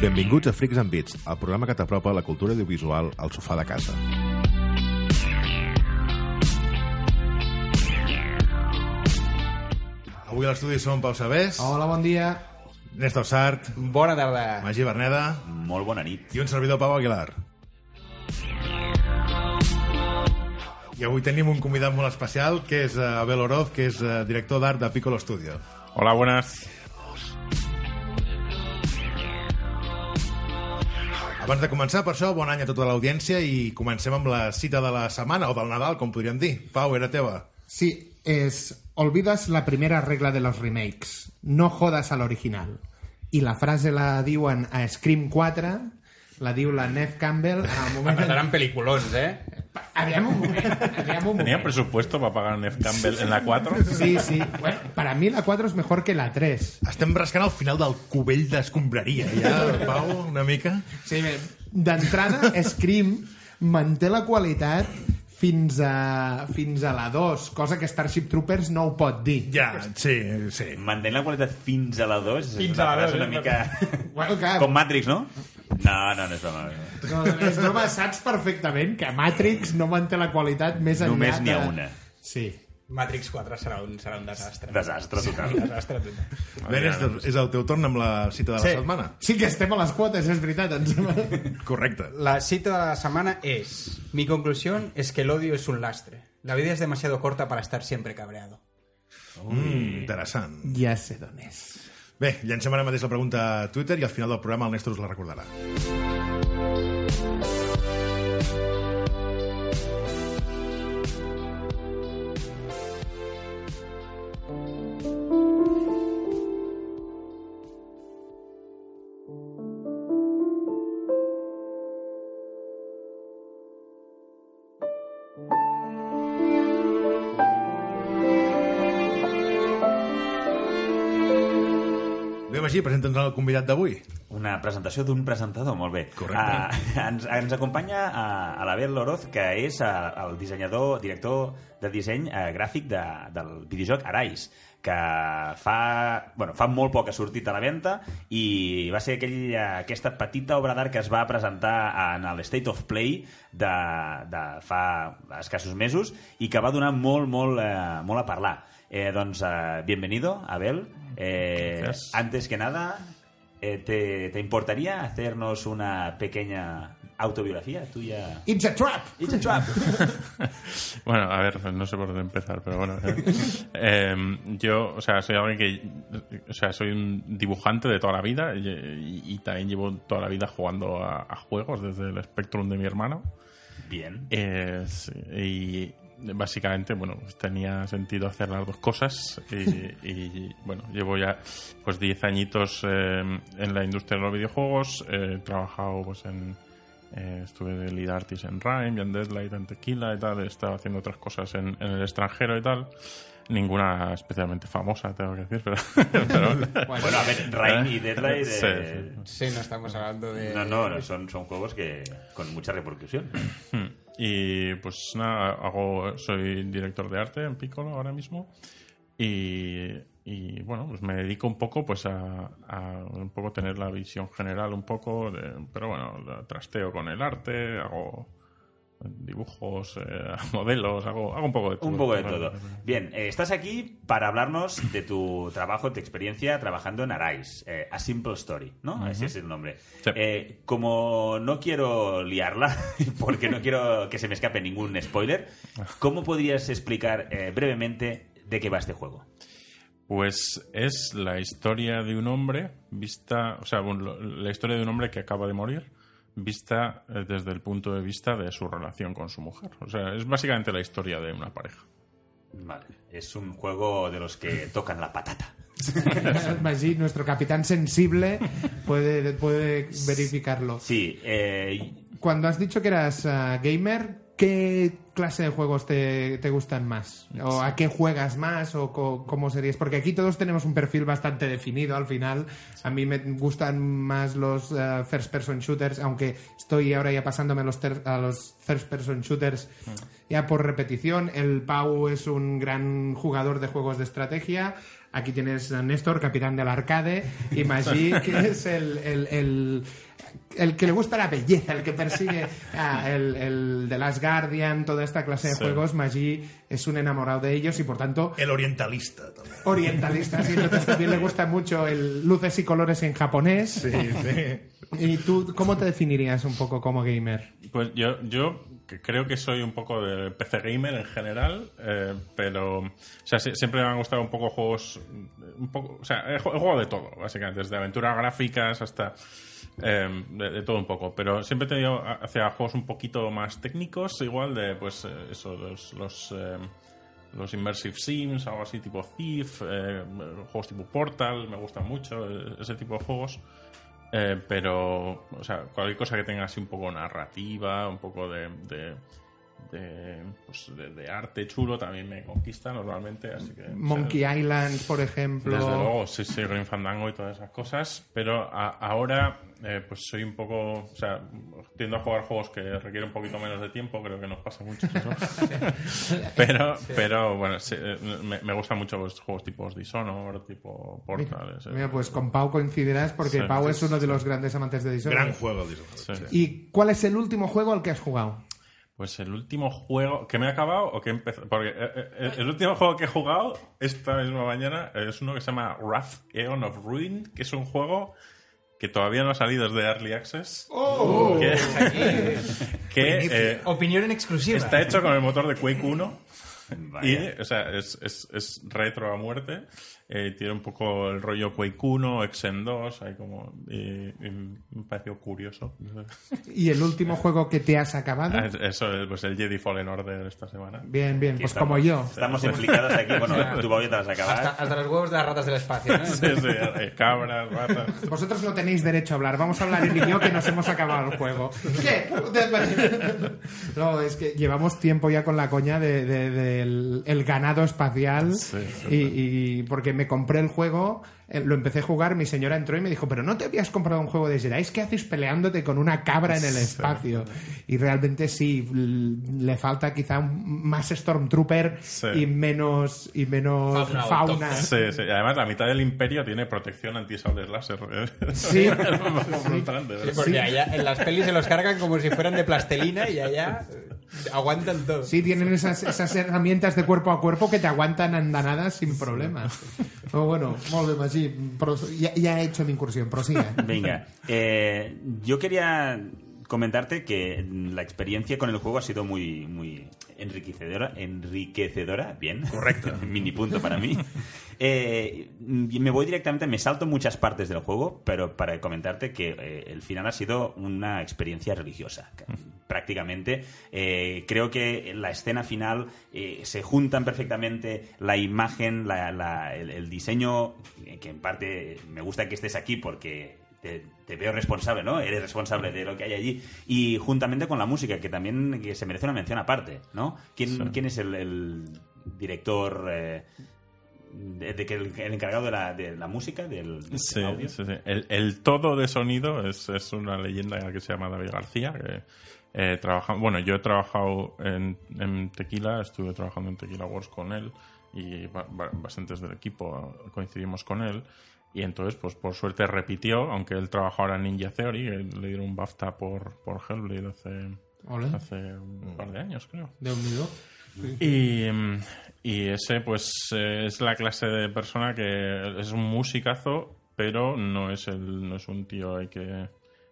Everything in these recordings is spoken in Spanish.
Benvinguts a Freaks and Beats, el programa que t'apropa la cultura audiovisual al sofà de casa. Avui a l'estudi som Pau Sabés, Hola, bon dia. Néstor Sart, Bona tarda. Magí Berneda Molt bona nit. i un servidor Pau Aguilar. I avui tenim un convidat molt especial, que és eh, Abel Oroz, que és eh, director d'art de Piccolo Studio. Hola, buenas. Abans de començar, per això, bon any a tota l'audiència i comencem amb la cita de la setmana, o del Nadal, com podríem dir. Pau, era teva. Sí, es olvidas la primera regla de los remakes. No jodas al original. I la frase la diuen a Scream 4, la diu la Neve Campbell al moment... Estaran peliculons, eh? Aviam un moment, aviam un ¿Tenía moment. presupuesto para pagar a Nef Campbell en la 4? Sí, sí. Bueno, para mí la 4 es mejor que la 3. Estem rascant al final del cubell d'escombraria, ja, Pau, una mica. Sí, bé, d'entrada, Scream manté la qualitat fins a, fins a la 2, cosa que Starship Troopers no ho pot dir. Ja, sí, sí. Mantenir la qualitat fins a la 2 Fins és una a la frase dos, una mica... Bueno, clar, Com Matrix, no? No, no, no és broma. No, és broma, saps perfectament que Matrix no manté la qualitat més enllà Només n'hi ha de- una. Sí. Matrix 4 serà un, serà un desastre. Desastre total. Un desastre total. Bé, Néstor, és el teu torn amb la cita de la Sí. setmana. Sí que estem a les quotes, és veritat. Ens... Correcte. La cita de la semana es: Mi conclusión es que el odio es un lastre. La vida es demasiado corta para estar siempre cabreado. Mm, interessant. ja sé d'on és. Bé, llancem ara mateix la pregunta a Twitter i al final del programa el Néstor us la recordarà. Magí, presenta'ns el convidat d'avui. Una presentació d'un presentador, molt bé. Correcte. Uh, ens, ens acompanya uh, a l'Abel Loroz, que és uh, el dissenyador, director de disseny uh, gràfic de, del videojoc Arais, que fa, bueno, fa molt poc ha sortit a la venda i va ser aquell, uh, aquesta petita obra d'art que es va presentar en el State of Play de, de fa escassos mesos i que va donar molt, molt, uh, molt a parlar. Eh, doncs, uh, bienvenido, Abel. Eh, Gracias. antes que nada, eh, ¿te, ¿te importaría hacernos una pequeña autobiografía tuya? It's a trap! It's a trap. Bueno, a ver, no sé por dónde empezar, pero bueno. eh. Eh, yo, o sea, soy alguien que. O sea, soy un dibujante de toda la vida y, y- y también llevo toda la vida jugando a, a juegos desde el Spectrum de mi hermano. Bien. Eh, sí, y básicamente, bueno, tenía sentido hacer las dos cosas y, y, bueno, llevo ya pues 10 añitos eh, en la industria de los videojuegos, eh, he trabajado pues en... eh, estuve de lead artist en Rhyme y en Deadlight, en Tequila y tal, he estado haciendo otras cosas en, en el extranjero y tal. Ninguna especialmente famosa, tengo que decir, pero... pero- Bueno, a ver, Rain y Deadlight... Sí, eh, sí. Sí, no estamos hablando de. No, no, no, son, son juegos que con mucha repercusión. Y pues nada, hago, soy director de arte en Piccolo ahora mismo. Y, y, bueno, pues me dedico un poco pues a, a un poco tener la visión general un poco, de- pero bueno, trasteo con el arte, hago dibujos, eh, modelos, hago, hago un poco de todo. Un poco de todo. Bien, eh, estás aquí para hablarnos de tu trabajo, de tu experiencia trabajando en Arais, eh, A Simple Story, ¿no? Ese es el nombre. Sí. Eh, como no quiero liarla, porque no quiero que se me escape ningún spoiler, ¿cómo podrías explicar brevemente de qué va este juego? Pues es la historia de un hombre vista, o sea, bueno, la historia de un hombre que acaba de morir vista eh, desde el punto de vista de su relación con su mujer. O sea, es básicamente la historia de una pareja. Vale, es un juego de los que tocan la patata. Magí, nuestro capitán sensible, puede, puede verificarlo. Sí, eh, Cuando has dicho que eras ah, gamer, ¿qué clase de juegos te, te gustan más? ¿O a qué juegas más? ¿O co- cómo serías? Porque aquí todos tenemos un perfil bastante definido al final. A mí me gustan más los eh, first person shooters, aunque estoy ahora ya pasándome a los, ter- a los first person shooters ya por repetición. El Pau es un gran jugador de juegos de estrategia. Aquí tienes a Néstor, capitán del arcade, y Maggi, que es el, el, el, el que le gusta la belleza, el que persigue ah, el, el de Last Guardian, toda esta clase de Sí. juegos. Maggi es un enamorado de ellos y por tanto El orientalista, también. orientalista. Sí, entonces también le gusta mucho el luces y colores en japonés. Sí, sí. ¿Y tú cómo te definirías un poco como gamer? Pues yo, yo creo que soy un poco de PC gamer en general, eh, pero o sea, si- siempre me han gustado un poco juegos, un poco, o sea, he, ju- he jugado de todo, básicamente, desde aventuras gráficas hasta eh, de, todo un poco, pero siempre he tenido hacia juegos un poquito más técnicos, igual de, pues, eh, eso, los... los eh, los Immersive Sims, algo así tipo Thief, eh, juegos tipo Portal, me gustan mucho, eh, ese tipo de juegos. Eh, pero, o sea, cualquier cosa que tenga así un poco narrativa, un poco de, de, de, pues, de- de arte chulo también me conquista normalmente. Así que, o sea, Monkey Island, por ejemplo. desde luego, sí, sí, Green Fandango y todas esas cosas. Pero a- ahora, eh, pues soy un poco. O sea, tiendo a jugar juegos que requieren un poquito menos de tiempo, creo que nos pasa mucho eso. pero, pero bueno, sí, eh, me, me gustan mucho los juegos tipo Dishonored, tipo Portal. ese- Mira, pues con Pau coincidirás porque Sí. Pau es uno de los grandes amantes de Dishonored. Gran juego, Dishonored. Sí. sí. ¿Y cuál es el último juego al que has jugado? Pues el último juego que me ha acabado o que he empezado. Porque eh, eh, el último juego que he jugado esta misma mañana es uno que se llama Wrath Aeon of Ruin, que es un juego que todavía no ha salido desde Early Access. que que, eh, Opinión en exclusiva. está hecho con el motor de Quake 1. Y, o sea, es, es, es retro a muerte. Eh, tiene un poco el rollo Quake 1, Exen 2, hay como... y me pareció curioso. ¿Y el último juego que te has acabado? Ah, Eso es pues el Jedi Fallen Order esta semana. Bien, bien, Aquí pues estamos. como yo. Estamos implicados aquí. Bueno, tú Bobby, te vas a acabar. Hasta, hasta los huevos de las ratas del espacio, ¿no? Sí, sí, eh, cabras, ratas. Vosotros no tenéis derecho a hablar. Vamos a hablar él y yo que nos hemos acabado el juego. ¿Qué? No, es que llevamos tiempo ya con la coña de- de- del el ganado espacial. Sí, y, y porque me compré el juego, eh, lo empecé a jugar, mi señora entró y me dijo, pero no te habías comprado un juego de Jedi, ¿qué haces peleándote con una cabra en el espacio? Y realmente sí, le falta quizá más Stormtrooper Sí. y menos, y menos Fauna fauna. Sí, sí. Además la mitad del imperio tiene protección anti-sables láser. Sí. Brutal, de Sí, verdad. porque allá en las pelis se los cargan como si fueran de plastelina y allá eh, aguantan todo. Sí, tienen esas, esas herramientas de cuerpo a cuerpo que te aguantan andanadas sin problemas. Pero bueno, molt bé, Magí. Però ya, ya he hecho mi incursión, prosiga. Venga, eh, yo quería comentarte que la experiencia con el juego ha sido muy, muy enriquecedora. Enriquecedora, bien. Correcto. Mini punto para mí. Eh, me voy directamente, me salto muchas partes del juego, pero para comentarte que eh, el final ha sido una experiencia religiosa. Prácticamente, eh, creo que en la escena final se juntan perfectamente la imagen, la- la- el, el diseño, que en parte me gusta que estés aquí porque te, te veo responsable, ¿no? Eres responsable de lo que hay allí. Y juntamente con la música, que también que se merece una mención aparte, ¿no? ¿Quién, Sí. ¿quién es el, el director, eh, de, de que el, el encargado de la, de la música, del, del Sí, audio? sí, sí. El, el todo de sonido es, es una leyenda que se llama David García. Que, eh, trabaja, bueno, yo he trabajado en, en Tequila, estuve trabajando en Tequila Wars con él y ba- ba- bastantes del equipo coincidimos con él. Y entonces, pues por suerte repitió, aunque él trabaja ahora en Ninja Theory, que le dieron un BAFTA por, por Hellblade hace, hace un par de años, creo. De unido. Y, y ese, pues, eh, es la clase de persona que es un musicazo, pero no es, el, no es un tío ahí que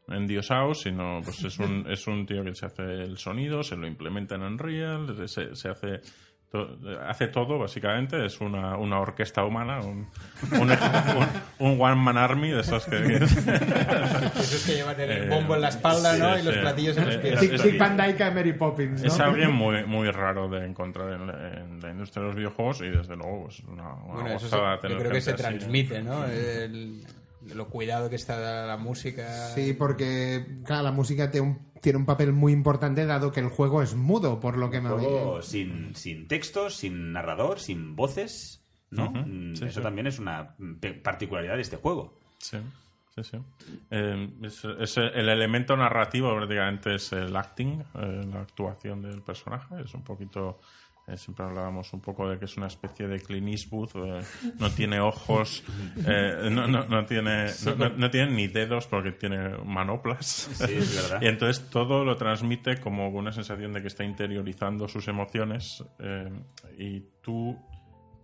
endiosado, sino pues es un, es un tío que se hace el sonido, se lo implementa en Unreal, se, se hace, hace todo, básicamente. Es una, una orquesta humana, un, un, un- un one-man army de esos que... Esos que llevan el Eh, bombo en la espalda, ¿no? sí, Y los sí. platillos en los Eh, pies. Dick, es- Dick Van Dyke a Mary Poppins, ¿no? Es alguien muy, muy raro de encontrar en la, en la industria de los videojuegos y desde luego es una, una Bueno, eso gozada se- tener yo creo que se así. transmite, ¿no? El- lo cuidado que está la música. Sí, porque, claro, la música tiene un, tiene un papel muy importante dado que el juego es mudo, por lo que me Juego sin, sin textos, sin narrador, sin voces, ¿no? Mm, sí, Eso sí. también es una particularidad de este juego. Sí, sí, sí. Eh, es, es el elemento narrativo prácticamente es el acting, eh, la actuación del personaje. Es un poquito... eh, siempre hablábamos un poco de que es una especie de Clint Eastwood, eh, no tiene ojos, eh, no, no, no tiene, no, tiene ni dedos porque tiene manoplas. Sí, es verdad. y entonces todo lo transmite como una sensación de que está interiorizando sus emociones eh, y tú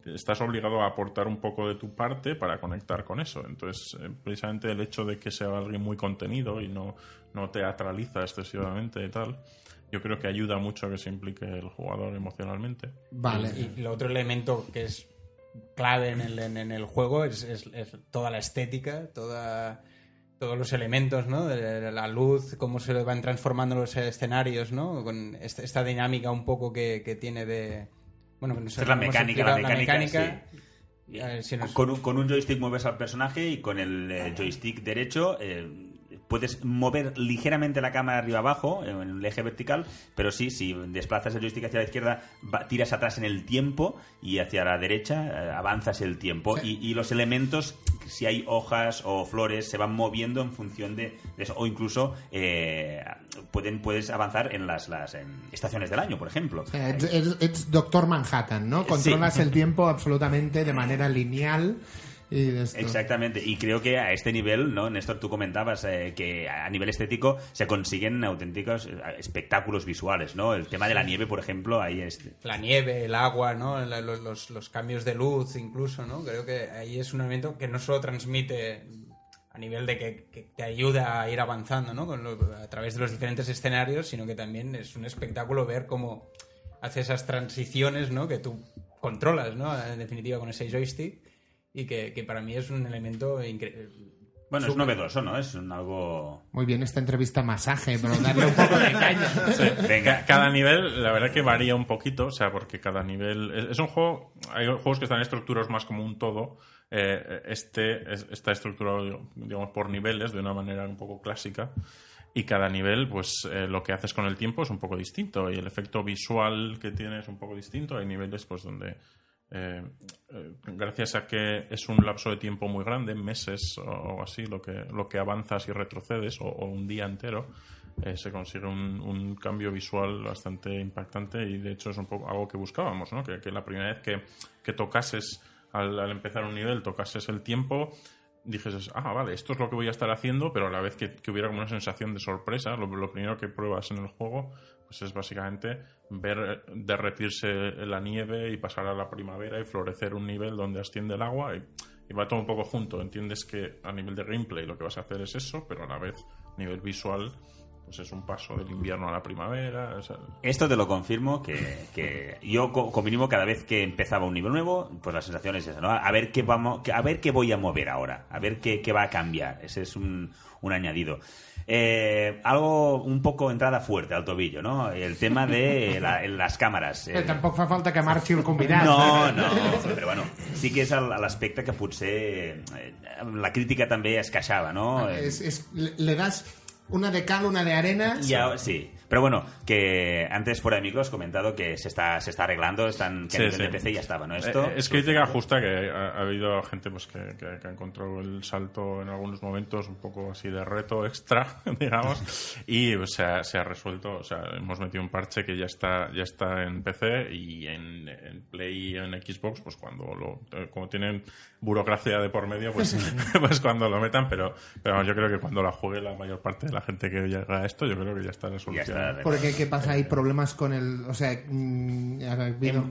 estás obligado a aportar un poco de tu parte para conectar con eso. Entonces, eh, precisamente el hecho de que sea alguien muy contenido y no, no teatraliza excesivamente y tal, yo creo que ayuda mucho a que se implique el jugador emocionalmente. Vale. Y el otro elemento que es clave en el, en, en el juego es, es- es toda la estética, toda, todos los elementos, ¿no? De- la luz, cómo se van transformando los escenarios, ¿no? Con esta, esta dinámica un poco que, que tiene de... Bueno, que no sé Es la mecánica, la mecánica, sí. A ver si nos- Con un, con un joystick mueves al personaje y con el eh, joystick derecho eh, puedes mover ligeramente la cámara arriba abajo en el eje vertical, pero sí, si desplazas el joystick hacia la izquierda, va- tiras atrás en el tiempo y hacia la derecha eh, avanzas el tiempo. Y, y los elementos, si hay hojas o flores, se van moviendo en función de, eso. O incluso eh, pueden, puedes avanzar en las, las en estaciones del año, por ejemplo. Ets Doctor Manhattan, ¿no? Controlas el tiempo absolutamente de manera lineal y. Exactamente, y creo que a este nivel, ¿no? Néstor, tú comentabas eh, que a nivel estético se consiguen auténticos eh, espectáculos visuales, ¿no? El tema de la nieve, por ejemplo, ahí es... la nieve, el agua, ¿no? La- los, los- los cambios de luz incluso, ¿no? Creo que ahí es un elemento que no solo transmite a nivel de que, que te ayuda a ir avanzando, ¿no? Con lo- a través de los diferentes escenarios, sino que también es un espectáculo ver cómo hace esas transiciones, ¿no? Que tú controlas, ¿no? En definitiva con ese joystick y que, que para mí es un elemento increíble. Bueno, es novedoso, ¿no? Es un algo... Muy bien esta entrevista masaje, pero darle un poco de caña. Venga, Ca- Cada nivel, la verdad que varía un poquito, o sea, porque cada nivel. Es, es un juego. Hay juegos que están estructurados más como un todo. eh, este es- está estructurado, digamos, por niveles de una manera un poco clásica. Y cada nivel, pues eh, lo que haces con el tiempo es un poco distinto. Y el efecto visual que tiene es un poco distinto. Hay niveles, pues, donde. Eh, eh, gracias a que es un lapso de tiempo muy grande, meses o así, lo que, lo que avanzas y retrocedes, o, un día entero, eh, se consigue un, cambio visual bastante impactante y de hecho es un poco algo que buscábamos, ¿no? que, la primera vez que, que tocases al, al empezar un nivel, tocases el tiempo, dijes, ah, vale, esto es lo que voy a estar haciendo, pero a la vez que, que hubiera como una sensación de sorpresa, lo, lo primero que pruebas en el juego pues es básicamente ver eh, derretirse la nieve y pasar a la primavera y florecer un nivel donde asciende el agua y, y va todo un poco junto. Entiendes que a nivel de gameplay lo que vas a hacer es eso, pero a la vez a nivel visual pues es un paso del invierno a la primavera. o sea, Esto te lo confirmo que, que yo co- como mínimo cada vez que empezaba un nivel nuevo, pues la sensación es esa, ¿no? A ver qué vamos, que- a ver qué voy a mover ahora, a ver qué, qué va a cambiar. Ese es un, un añadido. Eh, algo un poco entrada fuerte al tobillo, ¿no? El tema de la- las cámaras. Eh, tampoc fa falta que marxi el convidat. no, no, però bueno, sí que és l'aspecte que potser eh, la crítica també es queixava, no? Eh, Es, es- le, le das una de cal, una de arena. Ya, sí. Pero bueno, que antes fuera de micro has comentado que se está, se está arreglando, están, que Sí, sí. de PC ya estaba, ¿no? Esto, Eh, es crítica justa que ha, ha habido gente pues que, que- que ha encontrado el salto en algunos momentos un poco así de reto extra, digamos, y pues, se, ha, se ha resuelto, o sea, hemos metido un parche que ya está ya está en PC y en, en Play y en Xbox, pues cuando lo, eh, como tienen burocracia de por medio, pues, pues cuando lo metan, pero, pero yo creo que cuando la juegue la mayor parte de la gente que llega a esto, yo creo que ya está la solución. Porque, ¿qué pasa? Hay problemas con el... O sea, mm,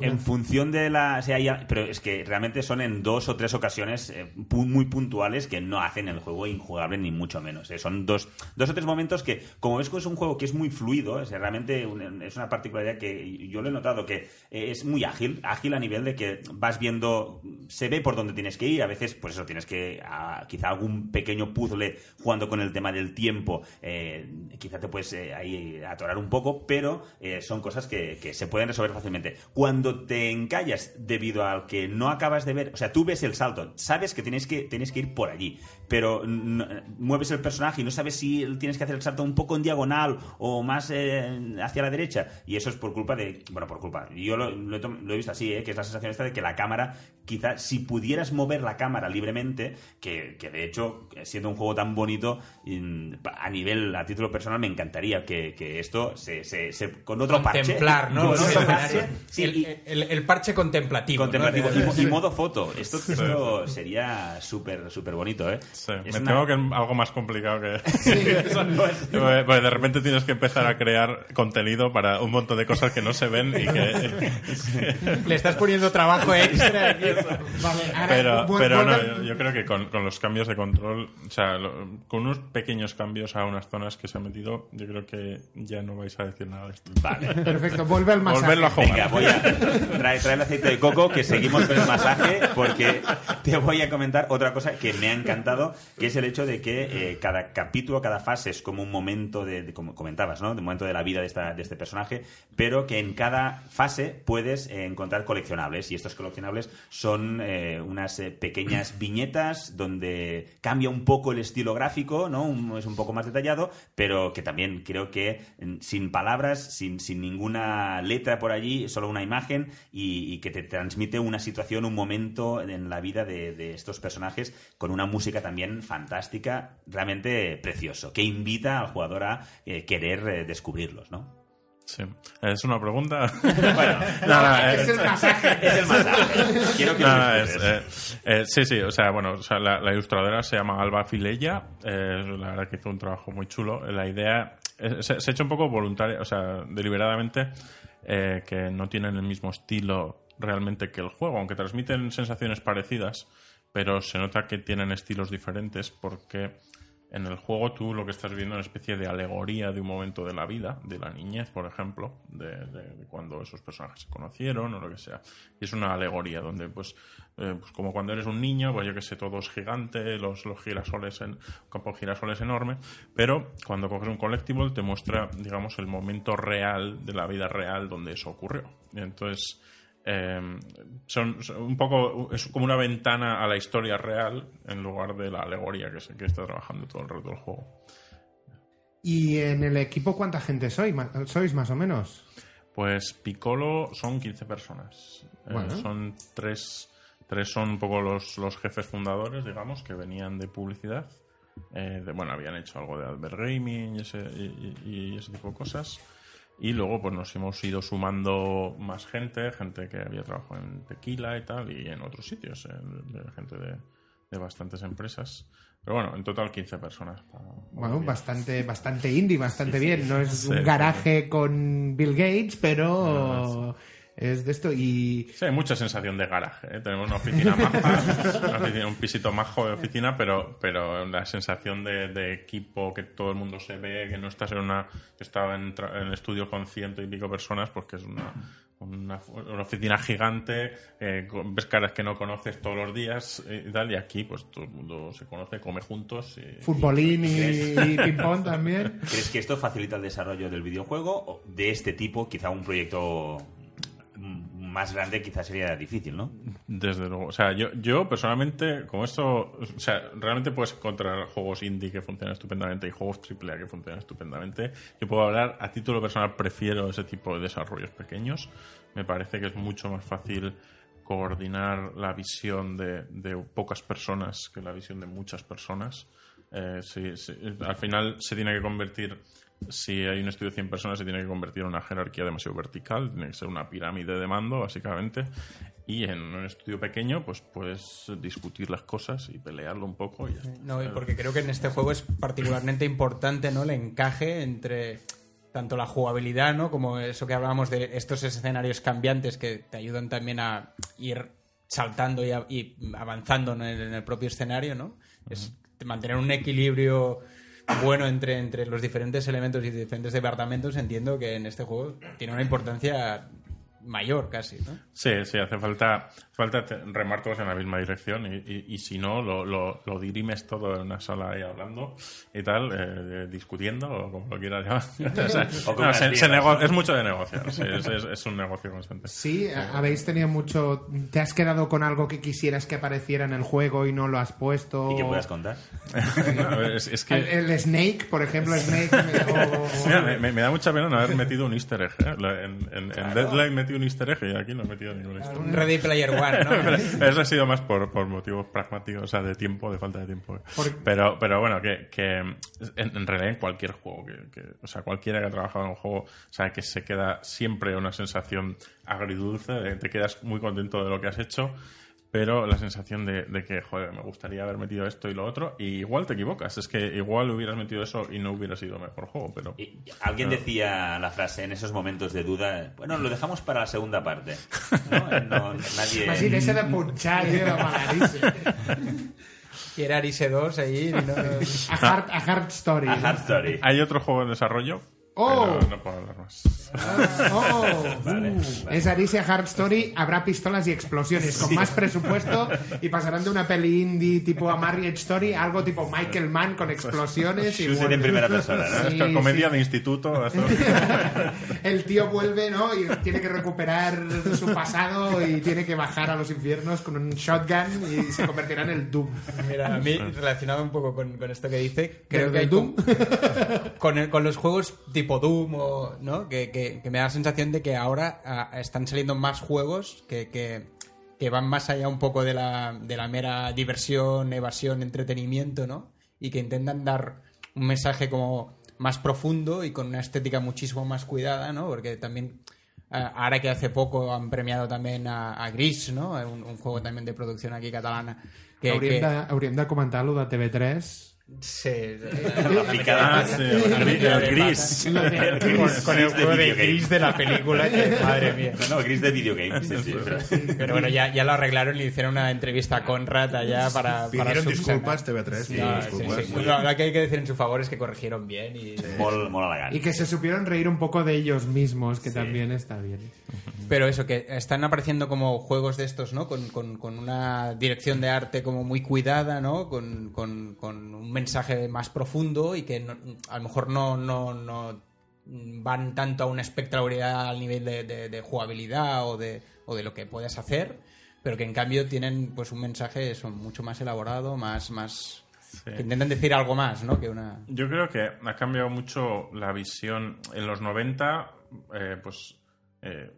En, en función de la... o sea, ya- pero es que realmente son en dos o tres ocasiones eh, muy puntuales que no hacen el juego injugable ni mucho menos. eh. Son dos, dos o tres momentos que, como ves es un juego que es muy fluido, sea, realmente un- es una particularidad que yo lo he notado, que eh, es muy ágil, ágil a nivel de que vas viendo se ve por dónde tienes que ir. A veces, pues eso, tienes que, ah, quizá algún pequeño puzzle jugando con el tema del tiempo, eh, quizá te puedes eh, ahí un poco, pero eh, son cosas que, que se pueden resolver fácilmente. Cuando te encallas debido al que no acabas de ver, o sea, tú ves el salto, sabes que tienes que, tienes que ir por allí, pero mueves el personaje y no sabes si tienes que hacer el salto un poco en diagonal o más eh, hacia la derecha. Y eso es por culpa de. Bueno, por culpa. Yo lo, lo lo he visto así, ¿eh? que es la sensación esta de que la cámara, quizá si pudieras mover la cámara libremente, que, de hecho, siendo un juego tan bonito, mm, a nivel, a título personal, me encantaría que esto se, se- se- con otro parche. Contemplar, ¿no? con otro parche, sí, el, y- el- el parche contemplativo. contemplativo y, mo- y modo foto. Esto, esto sería súper súper bonito, ¿eh? Sí, me una- temo que es algo más complicado que eso. Porque- porque de repente tienes que empezar a crear contenido para un montón de cosas que no se ven y que... Le estás poniendo trabajo extra aquí. Vale, ahora, pero, pero no, yo, yo creo que con, con los cambios de control, o sea, lo- con unos pequeños cambios a unas zonas que se han metido, yo creo que ya no vais a decir nada de esto. Vale. Perfecto, vuelve al masaje. Volverlo a jugar. Venga, voy a traer, traer el aceite de coco, que seguimos con el masaje, porque te voy a comentar otra cosa que me ha encantado, que es el hecho de que eh, cada capítulo, cada fase es como un momento de, de- como comentabas, ¿no? De un momento de la vida de, esta- de este personaje, pero que en cada fase puedes eh, encontrar coleccionables, y estos coleccionables son eh, unas eh, pequeñas viñetas donde cambia un poco el estilo gráfico, ¿no? Un- es un poco más detallado, pero que también creo que mm, sin palabras, sin, sin ninguna letra por allí, solo una imagen y, y que te transmite una situación, un momento en la vida de, de estos personajes con una música también fantástica, realmente precioso, que invita al jugador a eh, querer eh, descubrirlos, ¿no? Sí. ¿Es una pregunta? Bueno, No, no, es el masaje. es el masaje. Quiero que No, lo no, es, disfrutes. eh, eh, sí, sí, o sea, bueno, o sea, la, la ilustradora se llama Alba Filella, eh, la verdad que hizo un trabajo muy chulo. La idea eh, se, se ha hecho un poco voluntaria, o sea, deliberadamente, eh, que no tienen el mismo estilo realmente que el juego, aunque transmiten sensaciones parecidas, pero se nota que tienen estilos diferentes porque en el juego tú lo que estás viendo es una especie de alegoría de un momento de la vida, de la niñez, por ejemplo, de, cuando esos personajes se conocieron o lo que sea. Y es una alegoría donde, pues, eh, pues como cuando eres un niño, pues yo que sé, todo es gigante, los, los girasoles en, campo de girasoles enorme, pero cuando coges un collectible te muestra, digamos, el momento real de la vida real donde eso ocurrió. Entonces, eh, son, son un poco es como una ventana a la historia real en lugar de la alegoría que, se, que está trabajando todo el resto del juego. ¿Y en el equipo cuánta gente sois, sois más o menos? Pues Piccolo son 15 personas. Eh, son tres, tres son un poco los, los jefes fundadores, digamos, que venían de publicidad. Eh, de- bueno, habían hecho algo de Advert Gaming y ese, y- y- y ese tipo de cosas. Y luego pues nos hemos ido sumando más gente, gente que había trabajado en Tequila y tal, y en otros sitios, eh, gente de, de bastantes empresas. Pero bueno, en total 15 personas. Bueno, bastante, bastante indie, bastante bien. No es Sí, un garaje con Bill Gates, pero es de esto. Y Sí, hay mucha sensación de garaje. ¿eh? Tenemos una oficina maja, una oficina- un pisito majo de oficina, pero, pero la sensación de, de equipo, que todo el mundo se ve, que no estás en una... Yo estaba en, en el estudio con ciento y pico personas porque es una, una, una oficina gigante, eh, con- ves caras que no conoces todos los días eh, y tal, y aquí pues todo el mundo se conoce, come juntos. Y, futbolín y, y ping-pong también. ¿Crees que esto facilita el desarrollo del videojuego o de este tipo? Quizá un proyecto más grande quizá sería difícil, ¿no? Desde luego. O sea, yo, yo personalmente, como esto, o sea, realmente puedes encontrar juegos indie que funcionan estupendamente y juegos AAA que funcionan estupendamente. Yo puedo hablar, a título personal, prefiero ese tipo de desarrollos pequeños. Me parece que es mucho más fácil coordinar la visión de, de pocas personas que la visión de muchas personas. Eh, sí, al final se tiene que convertir, si hay un estudio de 100 personas, se tiene que convertir en una jerarquía demasiado vertical, tiene que ser una pirámide de mando, básicamente. Y en un estudio pequeño, pues puedes discutir las cosas y pelearlo un poco. Y ya. No, y porque creo que en este juego es particularmente importante ¿no? el encaje entre tanto la jugabilidad, ¿no? Como eso que hablábamos de estos escenarios cambiantes que te ayudan también a ir saltando y, a- y avanzando en, el, en el propio escenario, ¿no? Es mantener un equilibrio bueno entre, entre los diferentes elementos y diferentes departamentos, entiendo que en este juego tiene una importancia mayor casi, ¿no? Sí, sí, hace falta, falta remar todos en la misma dirección y, y- y si no, lo, lo, lo dirimes todo en una sala ahí hablando y tal, eh, discutiendo o como lo quieras llamar. O sea, O no, se- se es mucho de negociar, sí, es, es- es un negocio constante. Sí, habéis tenido mucho... ¿Te has quedado con algo que quisieras que apareciera en el juego y no lo has puesto? ¿Y qué puedas contar? No, es, es que... El, el Snake, por ejemplo, Snake... me- Mira, me, me- da mucha pena no haber metido un easter egg. ¿eh? En, en, en Deadline metí un easter egg y aquí no he metido ningún easter egg. Un Ready Player One, Pero ¿no? eso ha sido más por, por motivos pragmáticos, o sea, de tiempo, de falta de tiempo. Pero, pero bueno, que, que en, en realidad en cualquier juego, que, que- o sea, cualquiera que ha trabajado en un juego, sabe que se queda siempre una sensación agridulce, de que te quedas muy contento de lo que has hecho, pero la sensación de, de que, joder, me gustaría haber metido esto y lo otro, y igual te equivocas, es que igual hubieras metido eso y no hubiera sido mejor juego, pero... Y alguien decía la frase en esos momentos de duda, bueno, lo dejamos para la segunda parte. No, no, nadie... Así, de eh, de malaríssim. Y era Arise 2 ahí. no- A Hard, a hard Story. A ¿no? Hard Story. Hay otro juego en desarrollo, Oh. pero no puedo hablar más. Oh, Vale, uh, vale. Es Alicia Hard Story, habrá pistolas y explosiones con más presupuesto y pasarán de una peli indie tipo a Marriage Story a algo tipo Michael Mann con explosiones y Shooter en primera persona, ¿no? Sí, Es comedia sí. de instituto. El tío vuelve, ¿no? Y tiene que recuperar su pasado y tiene que bajar a los infiernos con un shotgun y se convertirá en el Doom. Mira, a mí, relacionado un poco con, con esto que dice, creo ¿Del que hay Doom? con, con, el- con los juegos tipo Doom, o, ¿no? Que, que- que me da la sensación de que ahora ah, están saliendo más juegos que, que, que van más allá un poco de la, de la mera diversión, evasión, entretenimiento, ¿no? Y que intentan dar un mensaje como más profundo y con una estética muchísimo más cuidada, ¿no? Porque también Ah, ahora que hace poco han premiado también a, a Gris, ¿no? Un, un juego también de producción aquí catalana. Que, hauríem, que- de, hauríem de comentar lo de TV3 Sí. La picada. El, gris- con, el gris de juego de gris de la película, que madre mía. No, no, gris de videogame. Sí, sí, pero- Pero bueno, ya, ya lo arreglaron y le hicieron una entrevista a Conrad allá para. Pidieron disculpas, TV3, pidieron No, sí, disculpas. sí. Lo, lo que hay que decir en su favor es que corrigieron bien y. Molt, molt elegant. y que se supieron reír un poco de ellos mismos, que también está bien. Pero eso, que están apareciendo como juegos de estos, ¿no? Con, con- con una dirección de arte como muy cuidada, ¿no? Con, con- con un mensaje más profundo y que no- a lo mejor no, no, no van tanto a una espectacularidad al nivel de, de- de jugabilidad o de, o de lo que puedes hacer, pero que en cambio tienen pues un mensaje eso, mucho más elaborado, más... más que intentan decir algo más, ¿no? Que una... Yo creo que ha cambiado mucho la visión. En los 90, eh, pues eh,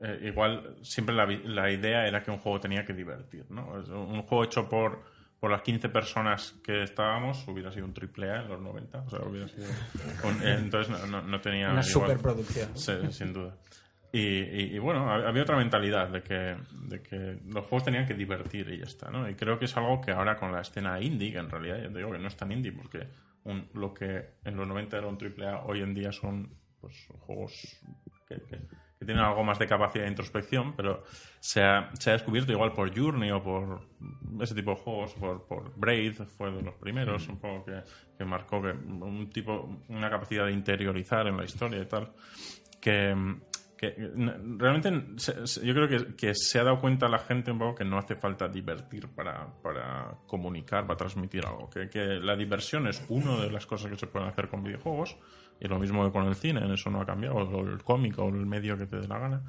eh, igual siempre la, la idea era que un juego tenía que divertir, ¿no? Un juego hecho por, por las 15 personas que estábamos hubiera sido un triple A en los 90. O sea, hubiera sido un- eh, entonces no, no- no tenía... Una igual- superproducción. Sí, sin duda. Y, y- y bueno, hab- había otra mentalidad de que, de que los juegos tenían que divertir y ya está, ¿no? Y creo que es algo que ahora con la escena indie, que en realidad ya te digo que no es tan indie, porque un- lo que en los 90 era un triple A, hoy en día son pues, juegos que, que- que tienen algo más de capacidad de introspección, pero se ha, se ha descubierto igual por Journey o por ese tipo de juegos, por, por Braid, fue de los primeros, un juego que, que marcó que un tipo, una capacidad de interiorizar en la historia y tal, que, que realmente yo creo que, que se ha dado cuenta la gente un poco que no hace falta divertir para, para comunicar, para transmitir algo. Que, que la diversión es una de las cosas que se pueden hacer con videojuegos y lo mismo que con el cine, en eso no ha cambiado, o el cómic o el medio que te dé la gana.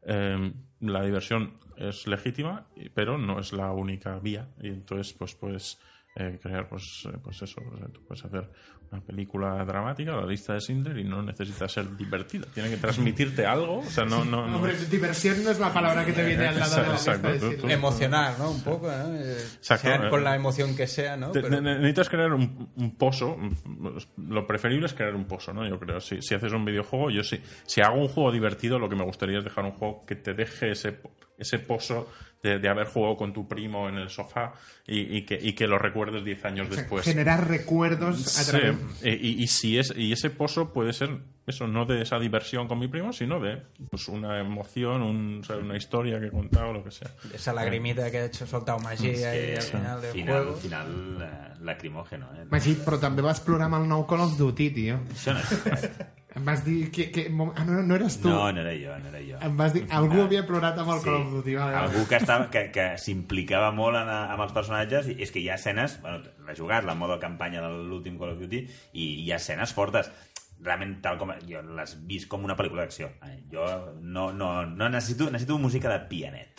Eh, la diversión es legítima, pero no es la única vía. Y entonces, pues puedes eh, crear, pues, eh, pues eso. sea, tú puedes hacer una película dramática, la lista de Schindler, y no necesita ser divertida. Tiene que transmitirte algo. O sea, no. no, no- Hombre, diversión no es la palabra que te viene al lado de la lista Exacto, de tú- Schindler. tú- Emocionar, ¿no? Un poco, ¿no? Eh, Exacto, sea eh. con la emoción que sea, ¿no? Te- Pero- ne- necesitas crear un, un pozo. Lo preferible es crear un pozo, ¿no? Yo creo. Si, si haces un videojuego, yo sí. Si hago un juego divertido, lo que me gustaría es dejar un juego que te deje ese, ese pozo de, de haber jugado con tu primo en el sofá y, y que, y que lo recuerdes 10 años después. Generar recuerdos a Sí, través... y, y- y si es, y ese pozo puede ser eso, no de esa diversión con mi primo, sino de pues, una emoción, un, o sea, una historia que he contado, lo que sea. Esa lagrimita que ha hecho soltado magia ahí Que, al final del final, juego. final eh, lacrimógeno. Eh? Magí, però també vas plorar amb el nou Call of Duty, tio. Això no és. Em vas dir que... que ah, no, no eres tu. No, no era jo, no era jo. Em vas dir... Algú havia plorat amb el Sí. Call of Duty. Vale. Algú que, estava, que, que s'implicava molt en, amb els personatges i és que hi ha escenes, bueno, l'he jugat, la modo campanya de l'últim Call of Duty i hi ha escenes fortes realment tal com jo l'has vist com una pel·lícula d'acció jo no, no, no necessito, necessito música de pianet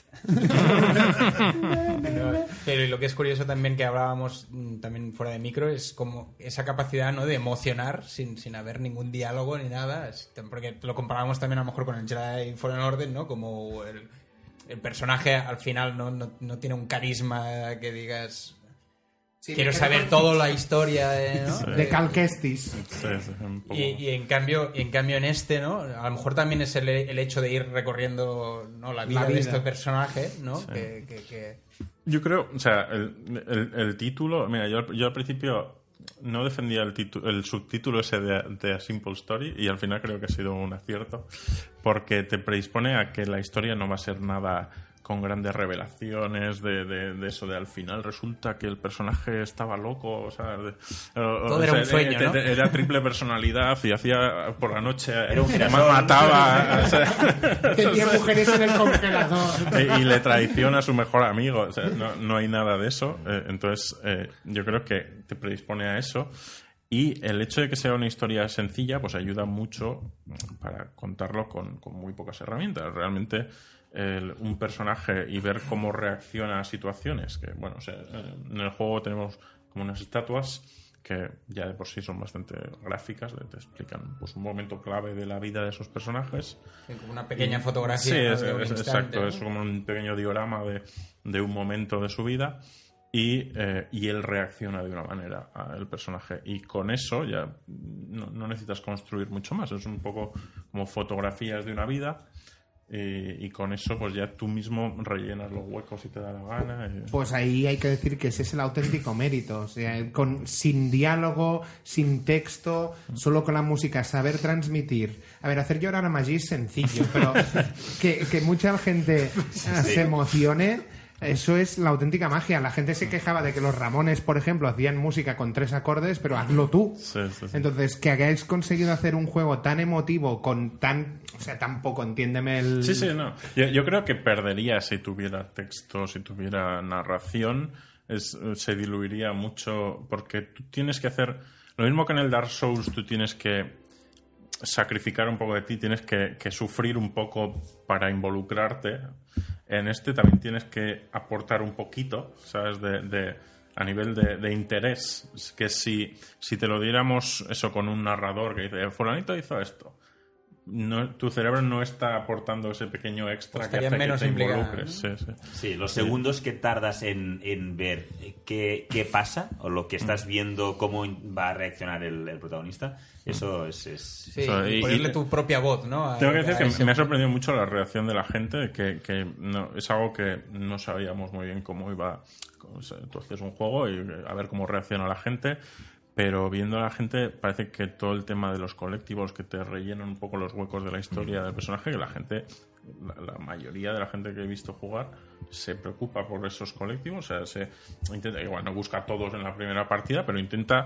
Pero, pero lo que es curioso también que hablábamos mm, también fuera de micro es como esa capacidad ¿no? de emocionar sin, sin haber ningún diálogo ni nada. Porque lo comparábamos también a lo mejor con el Jedi Fallen Order, ¿no? Como el, el personaje al final no, no, no tiene un carisma que digas... Sí, Quiero saber toda la historia de... ¿no? De Cal Kestis. Sí, poco- Y, y en cambio y en cambio en este no a lo mejor también es el, el hecho de ir recorriendo no la vida, La de este personaje no que, que- que- Yo creo, o sea, el, el- el título, mira, yo, yo al principio no defendía el, el subtítulo ese de, de A Simple Story y al final creo que ha sido un acierto porque te predispone a que la historia no va a ser nada con grandes revelaciones de, de- de eso de al final resulta que el personaje estaba loco, o sea, de- o- o Todo era sea, un sueño, te- ¿no? te- era triple personalidad y hacía por la noche un girasol. ma- mataba, o sea, Tenía mujeres en el congelador. y, y le traiciona a su mejor amigo. O sea, no, no hay nada de eso. Eh, entonces, eh, yo creo que te predispone a eso. Y el hecho de que sea una historia sencilla, pues ayuda mucho para contarlo con, con muy pocas herramientas. Realmente, el- un personaje y ver cómo reacciona a situaciones, que, bueno, o sea, en el juego tenemos como unas estatuas que ya de por sí son bastante gráficas, te explican pues un momento clave de la vida de esos personajes como una pequeña fotografía Sí, exacto, ¿no? es como un pequeño diorama de, de un momento de su vida y, eh, y él reacciona de una manera al personaje. Y con eso ya no, no necesitas construir mucho más, es un poco como fotografías de una vida. Y, y con eso, pues ya tú mismo rellenas los huecos si te da la gana. y- Pues ahí hay que decir que ese es el auténtico mérito. O sea, con, sin diálogo, sin texto, solo con la música, saber transmitir. A ver, hacer llorar a Maggi es sencillo, pero que, que mucha gente eh, se emocione. Eso es la auténtica magia. La gente se quejaba de que los Ramones, por ejemplo, hacían música con tres acordes, pero hazlo tú. Sí, sí, sí. Entonces, que hayáis conseguido hacer un juego tan emotivo, con tan. O sea, tan poco, entiéndeme el. Sí, sí, no. Yo, yo creo que perdería si tuviera texto, si tuviera narración, es, se diluiría mucho porque tú tienes que hacer lo mismo que en el Dark Souls, tú tienes que sacrificar un poco de ti, tienes que, sufrir un poco para involucrarte. En este también tienes que aportar un poquito, ¿sabes? De, a nivel de, de interés. Que si, si te lo diéramos eso con un narrador que dice, fulanito hizo esto, no, tu cerebro no está aportando ese pequeño extra Pues que hace menos que te involucres. Sí, sí. Sí, los segundos que tardas en, en ver qué, qué pasa o lo que estás viendo, cómo va a reaccionar el, el protagonista, eso es... es- Sí, Eso, y y- ponerle y- tu propia voz no A- Tengo que decir que ese- me ha sorprendido mucho la reacción de la gente, que, que no, es algo que no sabíamos muy bien cómo iba. o sea, Tú haces un juego y a ver cómo reacciona la gente, pero viendo a la gente parece que todo el tema de los colectivos que te rellenan un poco los huecos de la historia del personaje, que la gente, la, la mayoría de la gente que he visto jugar se preocupa por esos colectivos, o sea, se intenta, igual no busca a todos en la primera partida, pero intenta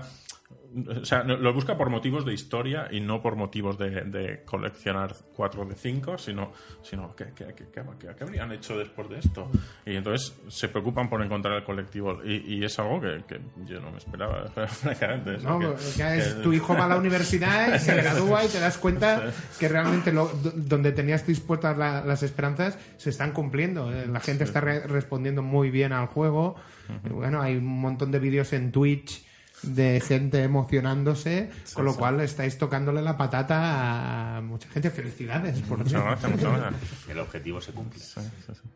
o sea, lo busca por motivos de historia y no por motivos de, de coleccionar 4 de 5, sino, sino ¿qué, qué, qué- qué- habrían hecho después de esto? Y entonces se preocupan por encontrar el colectivo. Y, y es algo que, que yo no me esperaba, francamente. No, que- ya es- que- tu hijo va a la universidad, se gradúa y te das cuenta que realmente lo- do- donde tenías dispuestas la- las esperanzas se están cumpliendo. Eh, La gente está re- respondiendo muy bien al juego. Y bueno, hay un montón de vídeos en Twitch de gente emocionándose, con lo cual estáis tocándole la patata a mucha gente. Felicidades, por Muchas gracias, muchas gracias. El objetivo se cumple. Sí, sí, sí.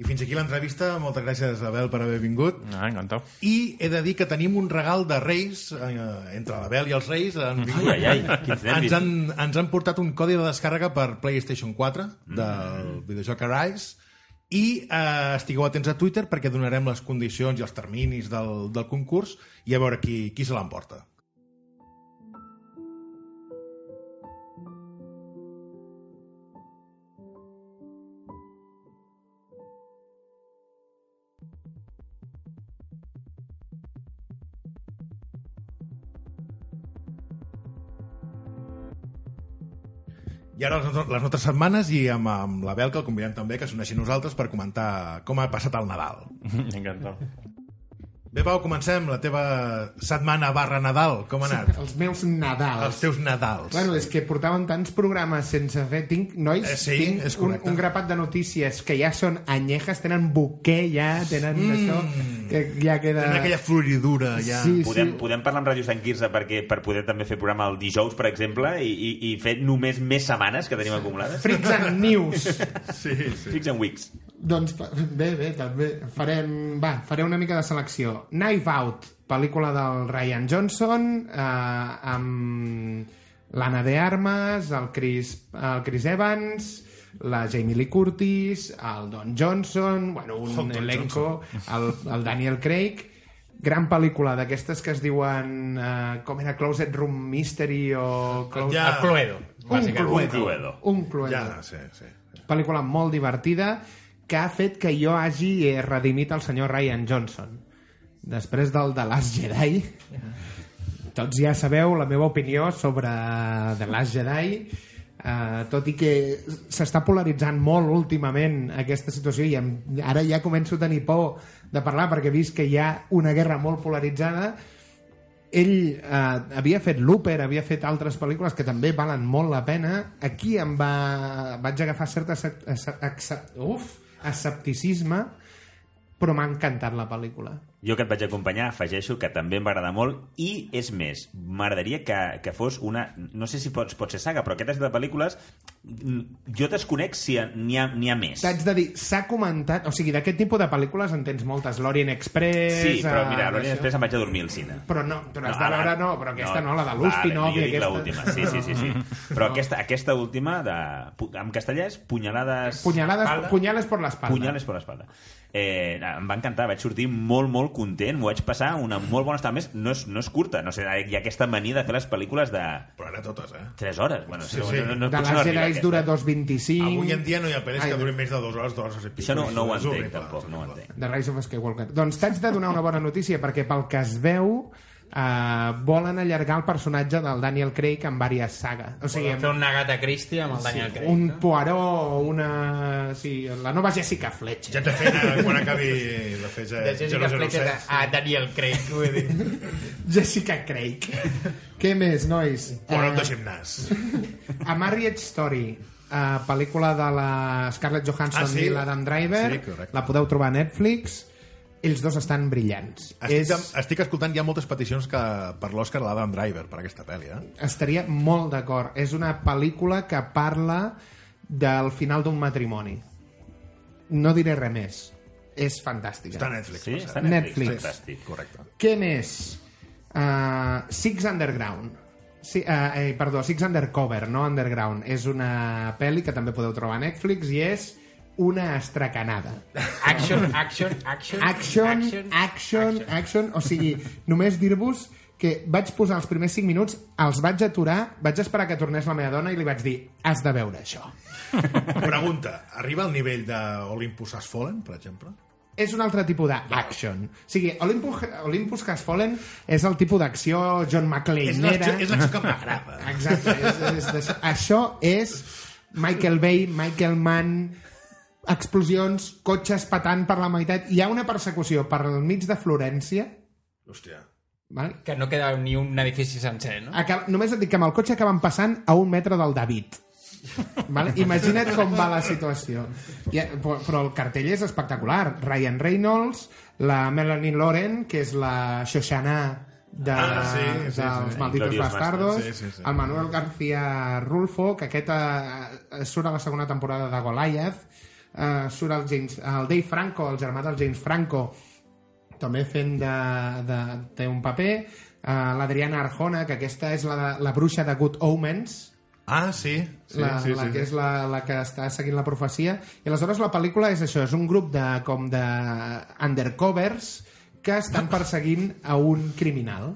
I fins aquí l'entrevista. Moltes gràcies, Abel, per haver vingut. Ah, encantado. I he de dir que tenim un regal de Reis, eh, entre l'Abel i els Reis, han vingut. Ai, ai, ai, ens, han, ens han portat un codi de descàrrega per PlayStation 4 del videojoc Arise i eh, estigueu atents a Twitter perquè donarem les condicions i els terminis del, del concurs i a veure qui, qui se l'emporta. I ara les, les nostres setmanes i amb, amb la Bel, que el convidem també, que s'uneixi a nosaltres per comentar com ha passat el Nadal. Encantado. Bé, Pau, comencem la teva setmana barra Nadal. Com ha anat? Els meus Nadals. Els teus Nadals. Bueno, és que portàvem tants programes sense fer... Tinc, nois, Eh, sí, tinc és un, correcte. un grapat de notícies que ja són anyejes, tenen buquer ja, tenen mm. això, que ja queda... Tenen aquella floridura ja. Sí, Podem, sí. podem parlar amb Ràdio Sant Quirze perquè, per poder també fer programa el dijous, per exemple, i, i, i fer només més setmanes que tenim acumulades? Freaks and News. sí, sí. Freaks and Weeks. Doncs bé, bé, també. Farem, va, faré una mica de selecció. Knife Out, pel·lícula del Ryan Johnson, eh, amb l'Anna de Armas, el Chris, el Chris Evans, la Jamie Lee Curtis, el Don Johnson, bueno, un Don elenco, el, el Daniel Craig, gran pel·lícula d'aquestes que es diuen eh, com era Closet Room Mystery o Close... Ja. El Cluedo, un. Cluedo. Cluedo. Un Cluedo. Ja, sí, sí. Pel·lícula molt divertida que ha fet que jo hagi eh, redimit el senyor Ryan Johnson. Després del The Last Jedi, tots ja sabeu la meva opinió sobre The Last Jedi, eh, tot i que s'està polaritzant molt últimament aquesta situació i em, ara ja començo a tenir por de parlar perquè he vist que hi ha una guerra molt polaritzada ell eh, havia fet Looper, havia fet altres pel·lícules que també valen molt la pena. Aquí em va... vaig agafar cert acep- acep- acep- uf, escepticisme, però m'ha encantat la pel·lícula. Jo que et vaig acompanyar, afegeixo que també em va agradar molt i, és més, m'agradaria que, que fos una... No sé si pot, pot ser saga, però aquest és de pel·lícules... Jo desconec si n'hi ha, ha més. T'haig de dir, s'ha comentat... O sigui, d'aquest tipus de pel·lícules en tens moltes. L'Orient Express... Sí, però eh, mira, l'Orient això. Express em vaig a dormir al cine. Però no, però has de ara- veure, no, però aquesta no, la de l'Uspinov vale, i jo dic aquesta... l'última, sí, sí, sí, sí. Però aquesta, aquesta última, de, en castellà és punyalades... Punyalades, Espalda. punyales por la espalda. Punyales per l'espalda. Eh, em va encantar, vaig sortir molt, molt content, m'ho vaig passar una molt bona estona. Més, no és, no és curta, no sé, hi ha aquesta mania de fer les pel·lícules de Però ara totes, eh? 3 hores. Bueno, Sí, sí, sí. No, no, de no les arriba Jedi dura 2.25... Avui en dia no hi ha pel·lis que durin més de dues hores, dues hores i pico. Això no, no ho entenc, tampoc, no ho entenc. The Rise of Skywalker. Doncs t'haig de donar una bona notícia, perquè pel que es veu eh, volen allargar el personatge del Daniel Craig en diverses sagues. O sigui, Fer un Agatha Christie amb el Daniel Craig. un no? Poirot, una... Sí, la nova Jessica Fletcher. Ja t'he fet eh, quan acabi la fe De Jessica Fletcher a, Daniel Craig. Vull dir. Jessica Craig. Què més, nois? Poirot de Eh, gimnàs. A Marriage Story, eh, pel·lícula de la Scarlett Johansson Ah, sí? i l'Adam Driver. Sí, correcte. la podeu trobar a Netflix. Ells dos estan brillants. Estic, estic escoltant ja moltes peticions que per l'Oscar a l'Adam Driver per aquesta pel·li, eh? estaria molt d'acord. És una pel·lícula que parla del final d'un matrimoni. No diré res més. És fantàstica. Està a Netflix. Sí, està a. Netflix. Netflix. Fantàstic. Correcte. Què més? Uh, Six Underground. Sí, uh, eh, perdó, Six Undercover, no Underground. És una pel·li que també podeu trobar a Netflix i és una estracanada. Action, action, action, Action, action, action, o sigui, només dir-vos que vaig posar els primers 5 minuts, els vaig aturar, vaig esperar que tornés la meva dona i li vaig dir, has de veure això. Pregunta, arriba al nivell de Olympus Has Fallen, per exemple? És un altre tipus d'action. O sigui, Olympus, Olympus Has Fallen és el tipus d'acció John l'acció és l'acció que m'agrada. Exacte. És, és, és, això és Michael Bay, Michael Mann, explosions, cotxes patant per la meitat. Hi ha una persecució per al mig de Florència, Hòstia. vale? Que no queda ni un edifici sencer, no? Acab només et dic que amb el cotxe acaben passant a un metre del David. Vale? Imagina't com va la situació. I, però, però el cartell és espectacular. Ryan Reynolds, la Melanie Loren, que és la Shoshana de, Ah, sí, sí, sí. dels Malditos Glorious Bastardos, sí, sí, sí. el Manuel García Rulfo, que aquest eh, surt a la segona temporada de Goliath, eh, surt el, James, el Dave Franco, el germà del James Franco, també fent de, de, té un paper uh, l'Adriana Arjona, que aquesta és la, la bruixa de Good Omens Ah, sí. sí, la, sí, la sí, que sí. és la, la que està seguint la profecia i aleshores la pel·lícula és això, és un grup de, com de undercovers que estan perseguint a un criminal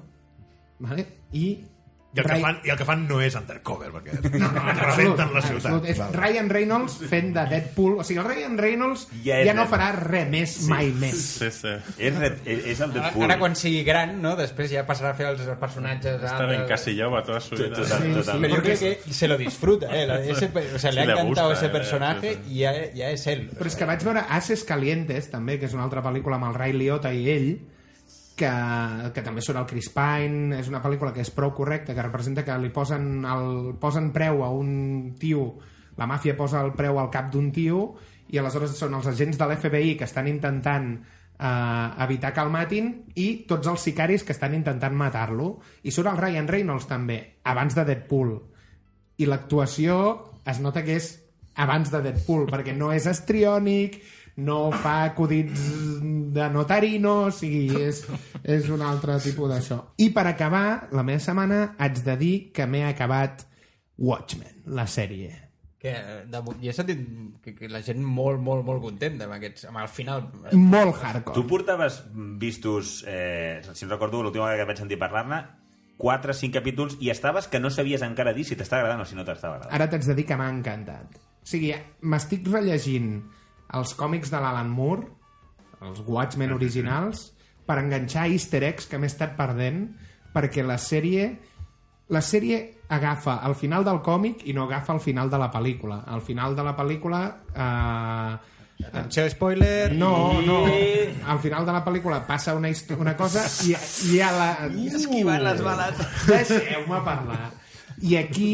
vale? i I el, que Ray- fan, I el que fan no és undercover, perquè No, no, en absolut, rebenten la ciutat. absolut. És Val. Ryan Reynolds fent de Deadpool. O sigui, el Ryan Reynolds Ja ja, és no farà res més, mai més. Sí, sí. És, red, és, és el Deadpool. ara quan sigui gran, no? després ja passarà a fer els personatges... Estar altres. encasillado para toda su vida. Sí, sí. Pero yo Porque creo que se lo disfruta, ¿eh? La- ese o sea, Sí, le ha encantado ese eh, personaje sí, sí. y ya, ya es él. Però és que vaig veure Ases Calientes, també, que és una altra pel·lícula amb el Ray Liotta i ell, que, que també surt el Chris Pine, és una pel·lícula que és prou correcta, que representa que li posen, el, posen preu a un tio, la màfia posa el preu al cap d'un tio, i aleshores són els agents de l'FBI que estan intentant eh, evitar que el matin i tots els sicaris que estan intentant matar-lo. I surt el Ryan Reynolds també, abans de Deadpool i l'actuació es nota que és abans de Deadpool, perquè no és estriònic, no fa acudits de notarino, o sigui, és, és un altre tipus d'això. I per acabar, la meva setmana, haig de dir que m'he acabat Watchmen, la sèrie. Que, de, jo he sentit que, que la gent molt, molt, molt contenta amb, aquests, amb el final. Molt Tu hardcore. portaves vistos, eh, si no recordo, l'última vegada que vaig sentir parlar-ne, 4 o 5 capítols i estaves que no sabies encara dir si t'està agradant o si no t'estava agradant. Ara t'haig de dir que m'ha encantat. O sigui, m'estic rellegint els còmics de l'Alan Moore, els Watchmen originals, per enganxar easter eggs que m'he estat perdent, perquè la sèrie la sèrie agafa el final del còmic i no agafa el final de la pel·lícula. Al final de la pel·lícula... Eh, Atenció, spoiler. no, no. Al final de la pel·lícula passa una, una cosa i, i a la... I esquivant les bales. Deixeu-me parlar. I aquí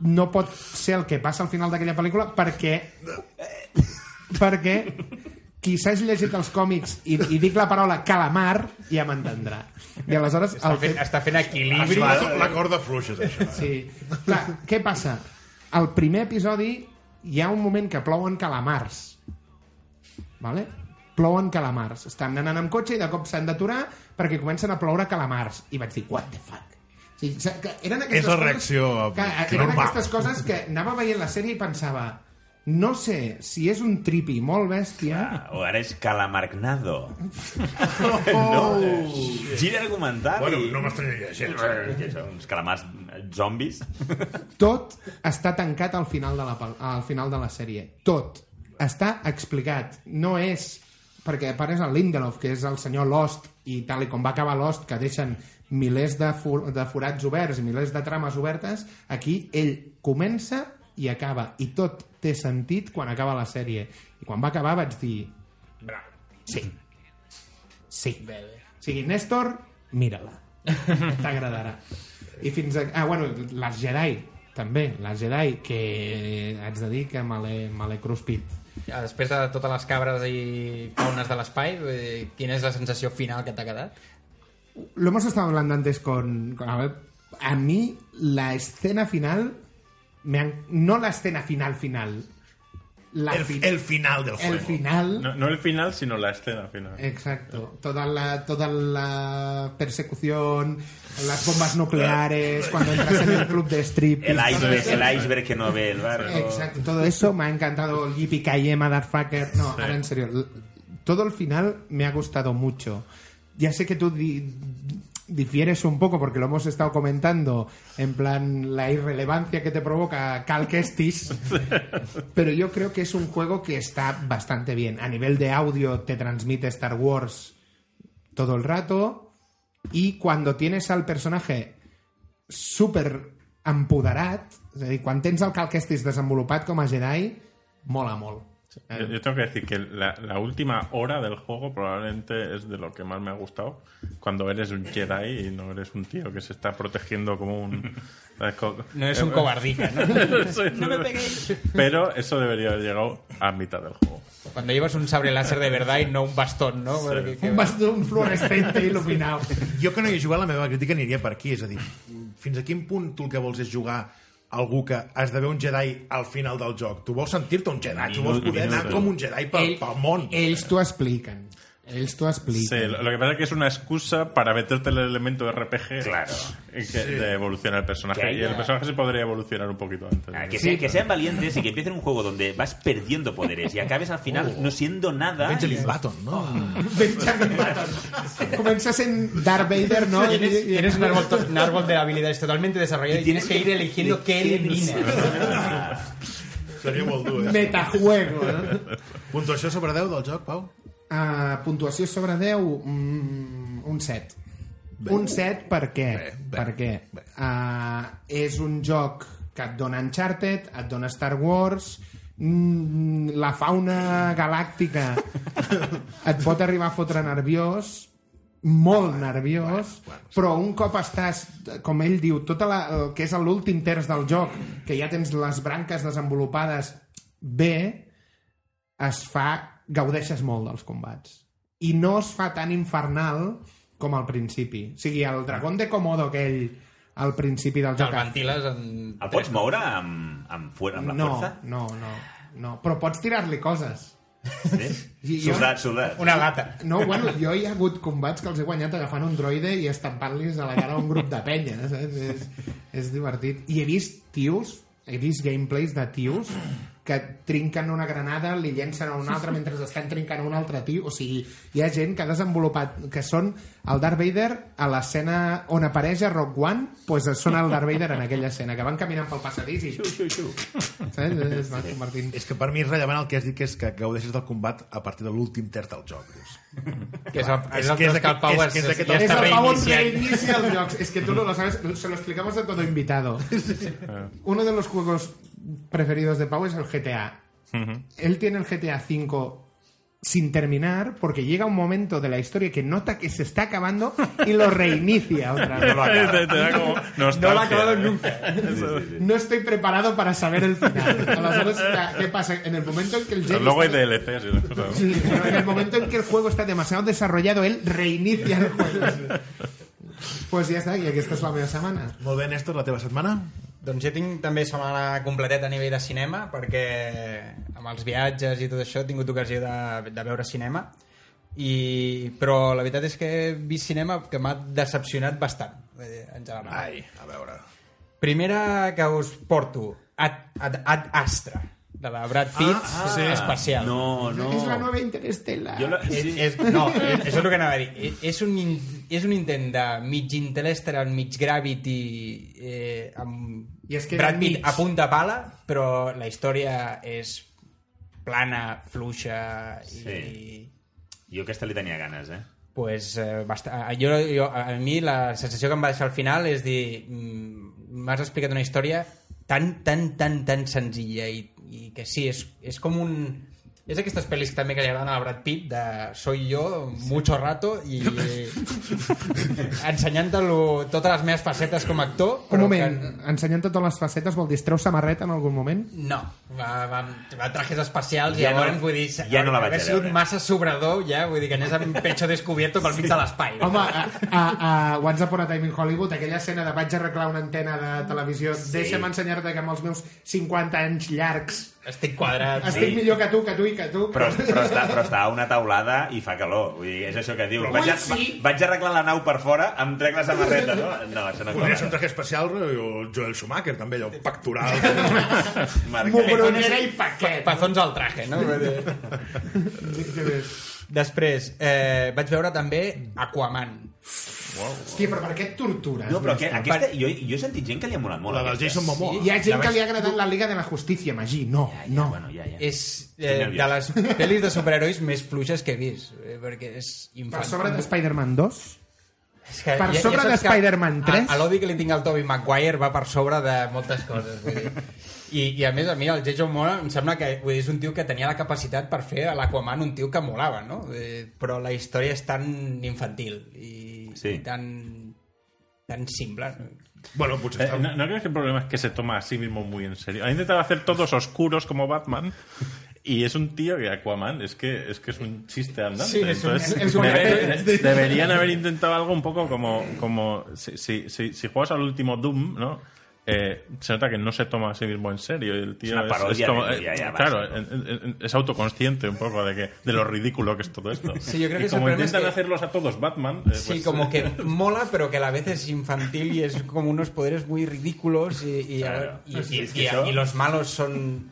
no pot ser el que passa al final d'aquella pel·lícula perquè perquè qui s'hagi llegit els còmics i, i dic la paraula calamar ja m'entendrà. I aleshores... Està el fent, fet- està fent equilibri. La, la corda fluixa, és això. Sí. Clar, què passa? Al primer episodi hi ha un moment que plouen calamars. Vale? Plouen calamars. Estan anant amb cotxe i de cop s'han d'aturar perquè comencen a ploure calamars. I vaig dir, what the fuck? Sí, eren aquestes És la coses- reacció que, eren normal. aquestes coses que anava veient la sèrie i pensava no sé si és un tripi molt bèstia Ah, o ara és calamargnado. no, gira argumental Bueno, no m'estranyaria gens. Que són uns calamars zombis. tot està tancat al final de la, al final de la sèrie. Tot. Està explicat. No és perquè apareix el Lindelof, que és el senyor Lost, i tal i com va acabar Lost, que deixen milers de, for de forats oberts i milers de trames obertes, aquí ell comença i acaba. I tot té sentit quan acaba la sèrie. I quan va acabar vaig dir... Bravo. Sí. Sí. O sigui, Néstor, mira-la. T'agradarà. I fins a... Ah, bueno, les Jedi, també. Les Jedi, que haig de dir que me l'he cruspit. Ja, després de totes les cabres i faunes de l'espai, eh, quina és la sensació final que t'ha quedat? Lo hemos estado hablando antes con... con- a, ver, a mí la escena final... Me han- no la escena final final. La El, fi- el final del juego. el final... No, no el final, sino la escena final. Exacto. Toda la, toda la persecución, las bombas nucleares, cuando entras en el club de strip. El iceberg, el iceberg que no ve el barco. Exacto, todo eso me ha encantado. El Yippee Kaye, Motherfucker. No, ahora en serio. Todo el final me ha gustado mucho. Ya sé que tú difieres un poco porque lo hemos estado comentando en plan la irrelevancia que te provoca Cal Kestis, pero yo creo que es un juego que está bastante bien. A nivel de audio te transmite Star Wars todo el rato y cuando tienes al personaje super empoderat, és a dir, quan tens el Cal Kestis desenvolupat com a Jedi, mola molt. Yo, yo tengo que decir que la, la última hora del juego probablemente es de lo que más me ha gustado. Cuando eres un Jedi y no eres un tío que se está protegiendo como un... No es un eh, cobardica, ¿no? No me peguéis. Pero eso debería haber llegado a mitad del juego. Cuando llevas un sable láser de verdad y no un bastón, ¿no? Porque- que- Un bastó fluorescente il·luminat. Jo que no hi he jugat, la meva crítica aniria per aquí. És a dir, fins a quin punt tu el que vols és jugar algú que has de veure un Jedi al final del joc. Tu vols sentir-te un Jedi, tu vols poder anar com un Jedi pel, pel món. Ells t'ho expliquen. Ells t'ho expliquen. Sí, lo, lo que pasa es que es una excusa para meterte el elemento RPG Claro. de evolucionar el personaje. Haya- Y el personaje se podría evolucionar un poquito antes. Ah, que, sea- que sean valientes y que empiecen un juego donde vas perdiendo poderes y acabes al final no siendo nada. Benjamin Button, no? Benjamin Button. Comença sent Darth Vader, ¿no? Tienes, Y- y- tienes un, árbol, to- un árbol de habilidades totalmente desarrollado y tienes que ir eligiendo qué eliminas. Seria molt dur, eh? Metajuego, no? Puntuació sobre 10 del joc, Pau? Uh, puntuació sobre 10, mm, un 7. Un 7 per què? Bé, bé, per què? bé. Uh, és un joc que et dona Uncharted, et dona Star Wars, mm, la fauna galàctica et pot arribar a fotre nerviós, molt nerviós, però un cop estàs, com ell diu, tota la, el que és l'últim terç del joc, que ja tens les branques desenvolupades bé, es fa... gaudeixes molt dels combats. I no es fa tan infernal com al principi. O sigui, el dragón de Komodo aquell al principi del El joc... ventiles en... El pots moure amb, amb, amb la no, força? no, no, no. Però pots tirar-li coses. Sí? I jo- Soldat, soldat. Una lata. No, bueno, jo hi ha hagut combats que els he guanyat agafant un droide i estampant-los a la cara a un grup de penya, saps? És, és divertit. I he vist tios, he vist gameplays de tios que trinquen una granada, li llencen a un altre mentre estan trincant un altre tio. O sigui, hi ha gent que ha desenvolupat que són el Darth Vader a l'escena on apareix a Rock One, pues són el Darth Vader en aquella escena, que van caminant pel passadís i... Saps? Es van convertint... És que per mi és rellevant el que has dit, que és que gaudeixes del combat a partir de l'últim terç del joc. Dius. Que és el, és és el que és que, el Pau es, és que és ja el pavo reiniciant. reinicia el jocs. Es que tú no lo sabes, se lo explicamos a todo invitado. Uno de los juegos preferidos de Pau es el GTA. Él tiene el GTA V sin terminar porque llega un momento de la historia que nota que se está acabando y lo reinicia otra vez. te, te da como No lo ha acabado nunca. No estoy preparado para saber el final. Aleshores, ¿qué pasa? En el momento en que el Jerry Luego hay está- DLCs y esas cosas. ¿no? Sí, pero en el momento en que el juego está demasiado desarrollado, él reinicia el juego. Pues ja està, i aquesta és la meva setmana. Molt bé, Néstor, la teva setmana? Doncs jo tinc també setmana completeta a nivell de cinema, perquè amb els viatges i tot això he tingut ocasió de, de veure cinema, i, però la veritat és que he vist cinema que m'ha decepcionat bastant, en general. Ai, a veure... Primera que us porto, Ad, Ad, Ad Astra, de la Brad Pitt, Ah, sí, espacial. No, no. És la nova Interestela. Jo la... És, és, no, és, això és el que anava a dir. És un, és un intent de mig Interstellar, mig Gravity, eh, amb I es queda Brad Pitt enmig. a punta pala, però la història és plana, fluixa i... Sí. Jo aquesta li tenia ganes, eh? Pues, eh, basta, a, jo, jo, a mi la sensació que em va deixar al final és dir mm, m'has explicat una història tan, tan, tan, tan senzilla i, i que sí, és, és com un és aquestes pel·lis també que li agraden a Brad Pitt de soy yo, mucho rato i ensenyant-lo totes les meves facetes com a actor Un moment, que, ensenyant totes les facetes vol dir es treu samarreta en algun moment? no, va, va, va trajes especials i Ja no- llavors vull dir ja no la vaig a sigut massa sobrador ja, vull dir que anés amb pecho descubierto pel mig de l'espai Home, a, a, a Once Upon a Time in Hollywood, aquella escena de vaig arreglar una antena de televisió, sí. deixa'm ensenyar-te que amb els meus 50 anys llargs estic quadrat estic millor que tu, que tu i que tu. Però, però, està, però està a una taulada i fa calor. Vull dir, és això que. Però Vaig, a, sí. vaig arreglar la nau per fora, em trec la samarreta, no? No, això no Podria ser un traje especial, o Joel Schumacher, també, allò pectoral. Mugronera i paquet. Pazons al traje, no? Després, eh, vaig veure també Aquaman. Hòstia, però per què et tortures? No, però que, aquesta, jo, jo he sentit gent que li ha molat molt. La del. Jason Momoa. Hi ha gent La que li ha agradat la Liga de la Justícia, Magí. No, Ja, ja, no. Bueno, ja, ja. És eh, de les pel·lis de superherois més fluixes que he vist, eh, perquè és Per infantil. sobre de Spider-Man 2? És que per sobre saps de Spider-Man 3? a- a L'odi que li tinc al Tobey Maguire va per sobre de moltes coses. Vull dir. I, I a més, a mi el Jason Momoa em sembla que vull dir, és un tio que tenia la capacitat per fer a l'Aquaman un tio que molava, no? Eh, però la història és tan infantil i, Sí. i tan, tan simple. bueno, potser Eh, està... ¿no, ¿No crees que el problema es que se toma a sí mismo muy en serio? Ha intentado hacer todos oscuros como Batman y es un tío que Aquaman es que es, que es un chiste andante. Sí, es un- Entonces, es un- debe- de- deberían haber intentado algo un poco como, como si, si, si, si juegas al último Doom, ¿no? Eh, se nota que no se toma a sí mismo en serio. El tío Es una parodia como- de- ya, eh, ya, claro, en- en- es autoconsciente un poco de que de lo ridículo que es todo esto. Sí, yo creo que y es el como intentan que- hacerlos a todos Batman, eh, Sí, pues, como que mola, pero que a la vez es infantil y es como unos poderes muy ridículos y, y, Claro. y- Sí, y- es que y- això- y los malos son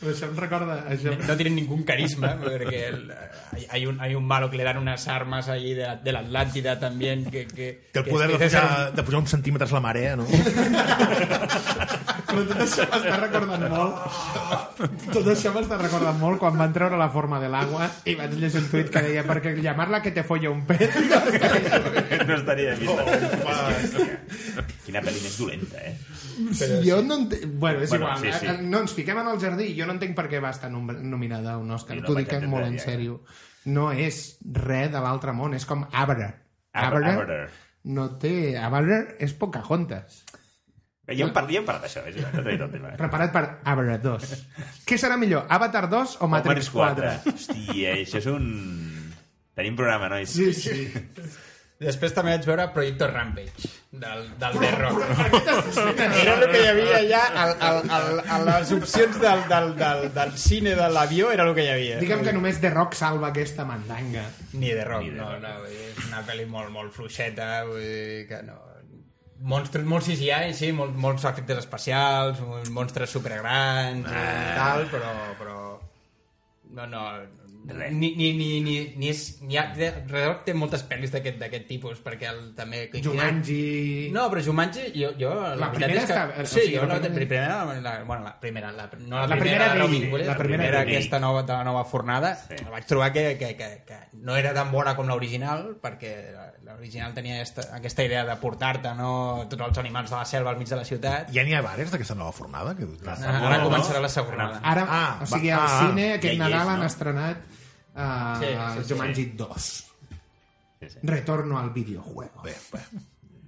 Però això em recorda... Això... no tienen ningún carisma porque el- hay, un, hay un malo que le dan unas armas allí de, la- de la Atlántida también que, que, Que el que poder de pujar, de pujar uns centímetres la marea, no? Però tot això m'està recordant molt tot això m'està recordant molt quan van treure la forma de l'agua i vaig llegir un tuit que deia perquè llamar-la que te folla un pez no estaria de vista. Quina pel·li més dolenta, eh? Però jo no entenc... Bueno, és Bueno, igual. sí, sí. eh, No, ens fiquem en el jardí. Jo no entenc per què va estar nom nominada a un Òscar. No T'ho dic molt en ja, sèrio. No és res de l'altre món. És com Abra. Ab- Abra Abra. no té... Abra és Pocahontas. Ja ja hem parlat d'això, és. Preparat per Abra 2. Què serà millor, Avatar 2 o Matrix 4? Hòstia, això és un... Tenim programa, nois. Sí, sí. Després també vaig veure Projecto Rampage, del, del The Rock. Era el que hi havia ja al, al, al, a les opcions del, del, del, del cine de l'avió, era el que hi havia. Digue'm que només The Rock salva aquesta mandanga. Ni The Rock, Ni The no, Rock. no, vull dir, és una pel·li molt, molt fluixeta, vull dir que no... Monstres, molt CGI, sí, molt, molts efectes especials, monstres supergrans i tal, però... però... No, no... Res. Ni, ni, ni, ni, ni és... Ni ha, Rock té moltes pel·lis d'aquest d'aquest tipus, perquè el, també... Jumanji... No, però Jumanji, jo... jo La veritat primera és que, està- o Sí, sigui, jo la la, la, primera- primera, la, bueno, la primera, la, no la, La primera, primera de d'ell, Robin Williams, la la primera primera, aquesta nova, de la nova fornada, Sí. la vaig trobar que, que, que, que no era tan bona com l'original, perquè l'original tenia esta, aquesta idea de portar-te no, tots els animals de la selva al mig de la ciutat. Ja n'hi ha vares d'aquesta nova fornada? Que... Ara, ara començarà la segona. Ara, Ah, o sigui, al ah, cine ja aquest hi Nadal és, han no? estrenat uh, Sí, sí, sí, Jumanji 2. Sí, sí. Retorno al videojuego. Bé, bé.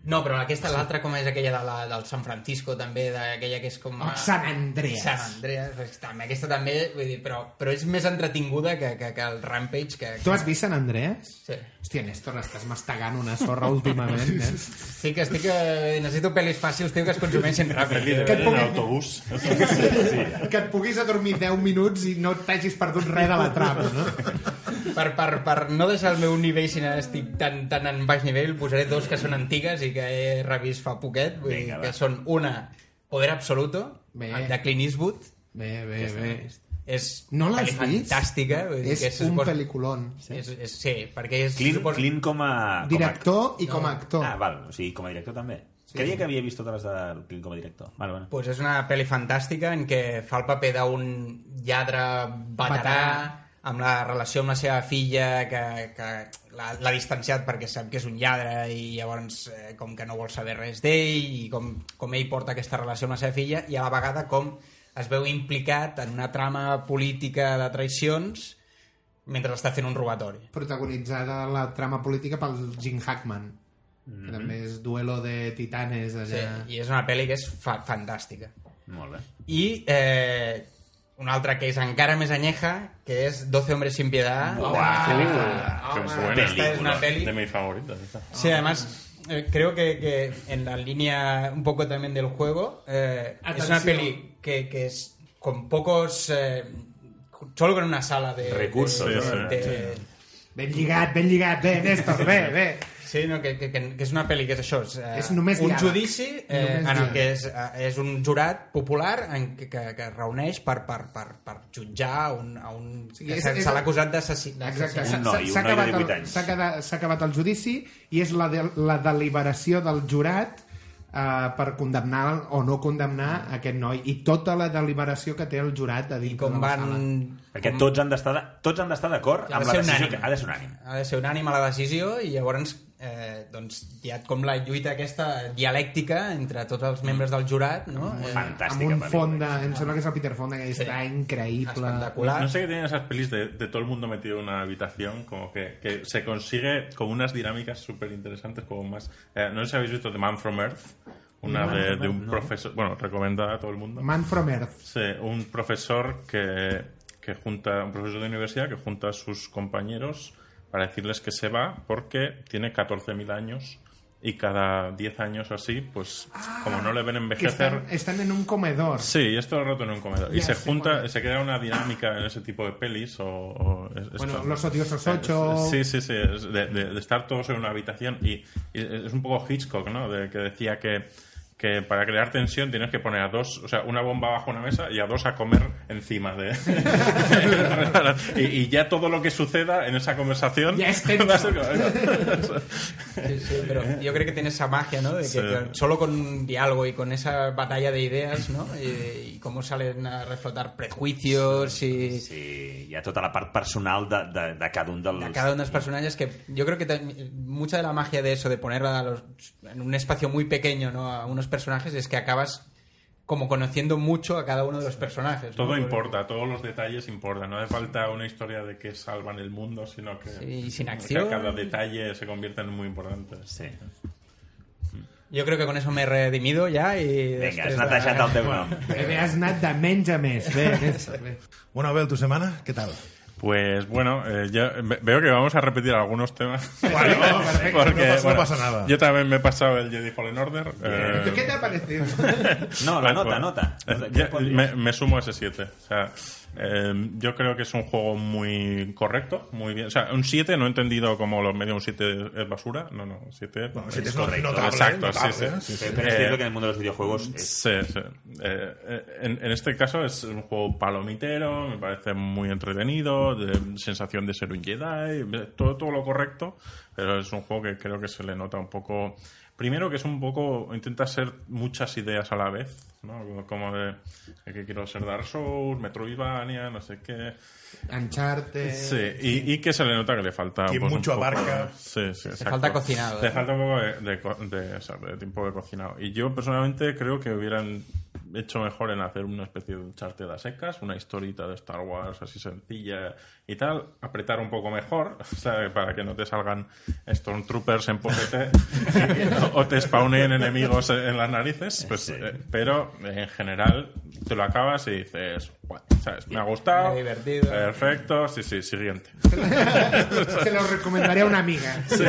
No, però aquesta, l'altra, com és aquella de la, del San Francisco, també, d'aquella que és com... Oh, San Andreas. San Andreas, pues, també, aquesta també, vull dir, però, però és més entretinguda que, que, que el Rampage. Que, Tu has vist San Andreas? Sí. Hòstia, Néstor, estàs mastegant una sorra últimament, eh? Estic, estic, eh, necessito pel·lis fàcils, tio, que es consumeixin ràpid. De Que et en pugui- autobús. Que et puguis adormir 10 minuts i no t'hagis perdut res de la trama, no? Per, per, per no deixar el meu nivell si no estic tan, tan en baix nivell, posaré dos que són antigues i que he revist fa poquet, vull dir, Vinga, va. que són una, Poder Absoluto, Bé. de Clint Eastwood, Bé, bé, bé. És No l'has vist? fantàstica. Vull dir, És que se un suposa- pel·liculón. És, és, sí, perquè és... Clint, suposa- Clint com a... com a- Director i com a actor. Ah, val, o sigui, com a director també. Sí, Creia que havia vist totes les de Clint com a director. Vale, vale. pues és una pel·li fantàstica en què fa el paper d'un lladre veterà Veterà. amb la relació amb la seva filla que, que l'ha distanciat perquè sap que és un lladre i llavors eh, com que no vol saber res d'ell i com, com ell porta aquesta relació amb la seva filla i a la vegada com es veu implicat en una trama política de traïcions mentre està fent un robatori. Protagonitzada la trama política pel Jim Hackman. Que també és duelo de titanes Sí, allà. I és una pel·li que és fa fantàstica. Molt bé. I eh, una altra que és encara més anyeja, que és 12 hombres sin piedad. Buah, de- pel·lícula. Qué Home, buena. esta es una peli. De mis favoritas. esta. Sí, además, eh, creo que, que en la línea un poco también del juego, eh, es Atención. una peli que, que es con pocos... eh, solo con una sala de... Recursos, de- ¿no? de- Ben lligat, ben lligat, bé, Néstor, bé, bé. Sí, no, que, que, que que és una pel·li que és això, és, eh, És només un diàleg. judici eh, Només en el que és, eh, és un jurat popular en que, que es reuneix per, per, per, per jutjar un, a un sigui, que és- se és- se l'ha acusat Exacte, d'assassinat. s'ha Un noi, s'ha un noi de acabat, 18 el- anys. s'ha acabat, s'ha acabat el judici i és la, de, la deliberació del jurat eh, per condemnar o no condemnar aquest noi i tota la deliberació que té el jurat a dintre com van... sala. Perquè tots han d'estar de- tots han d'estar d'acord amb la decisió que ha de ser unànime. Ha de ser unànime la decisió i llavors eh, doncs, hi ha com la lluita aquesta dialèctica entre tots els membres del jurat, no? Eh, Fantàstica amb un. Fonda, em sembla que és el Peter Fonda, que està increïble. espectacular. No sé qué tienen esas pelis de, de todo el mundo metido en una habitación, como que, que se consigue con unas dinámicas súper interesantes, como más... eh, no sé si habéis visto The Man from Earth, una de, de un profesor... Bueno, recomendada a todo el mundo. Man from Earth. Sí, un profesor que, que junta, un profesor de universidad que junta a sus compañeros para decirles que se va porque tiene 14.000 años y cada 10 años o así, pues como no le ven envejecer... están, están en un comedor. Sí, y es todo el rato en un comedor. y se sé junta, es. se crea una dinámica en ese tipo de pelis o... o es- Bueno, Los Odiosos 8. Sí, sí, sí. es de, de- de estar todos en una habitación y, y es un poco Hitchcock, ¿no? De que decía que, que para crear tensión tienes que poner a dos, o sea, una bomba bajo una mesa y a dos a comer encima de... y, y ya todo lo que suceda en esa conversación... Ya es Sí, sí, pero yo creo que tiene esa magia, ¿no? De que, Sí. solo con un diálogo y con esa batalla de ideas, ¿no? Y, y cómo salen a reflotar prejuicios y Sí, hi ha tota la part personal de, de, de cada un dels... de cada uno de los personajes que yo creo que te- mucha de la magia de eso, de poner a los, en un espacio muy pequeño, ¿no? A unos personajes es que acabas como conociendo mucho a cada uno de los personajes. ¿no? Todo importa, todos los detalles importan. No hace falta una historia de que salvan el mundo, sino que Sí, sin cada detalle se convierte en muy importante. Sí. Yo creo que con eso me he redimido ya y... Vinga, després has netejat el teu nom. Bé, has anat de menys a més. Bé, bé, bé. Bueno, Abel, tu semana, ¿qué tal? Pues bueno, eh, yo ve- veo que vamos a repetir algunos temas. Bueno, perfecto, no pasa- no pasa nada. Yo también me he pasado el Jedi Fallen Order. eh, ¿Qué te ha parecido? No, la pues, nota, pues, nota. eh, me, me sumo a ese 7. O sea, eh, yo creo que es un juego muy correcto, muy bien. O sea, un 7 no he entendido como los medios un 7 es basura. No, no, un 7 Bueno, es es correcto. notable, Exacto, notable, sí, sí. ¿eh? Sí, sí. Pero es Eh, cierto que en el mundo de los videojuegos es Sí, sí. Eh, eh, en, en este caso es un juego palomitero, me parece muy entretenido, de sensación de ser un Jedi, todo, todo lo correcto, pero es un juego que creo que se le nota un poco... Primero que es un poco... Intenta ser muchas ideas a la vez, ¿no? Como de, de que quiero ser Dark Souls, Metroidvania, no sé qué... Ancharte. Sí, y, y que se le nota que le falta... Que pues, un mucho poco- abarca. Sí, sí, exacto. falta cocinado, Le ¿eh? falta un poco de, de co- de- o sea, de tiempo de cocinado. Y yo personalmente creo que hubieran hecho mejor en hacer una especie de Uncharted a secas, una historita de Star Wars así sencilla y tal, apretar un poco mejor, o sea, para que no te salgan Stormtroopers en posete o, o te spawnen enemigos en las narices, pues, eh, pero en general te lo acabas y dices, ¿sabes? me ha gustado, Me divertido. perfecto, sí, sí, siguiente. Se lo recomendaría a una amiga. Sí,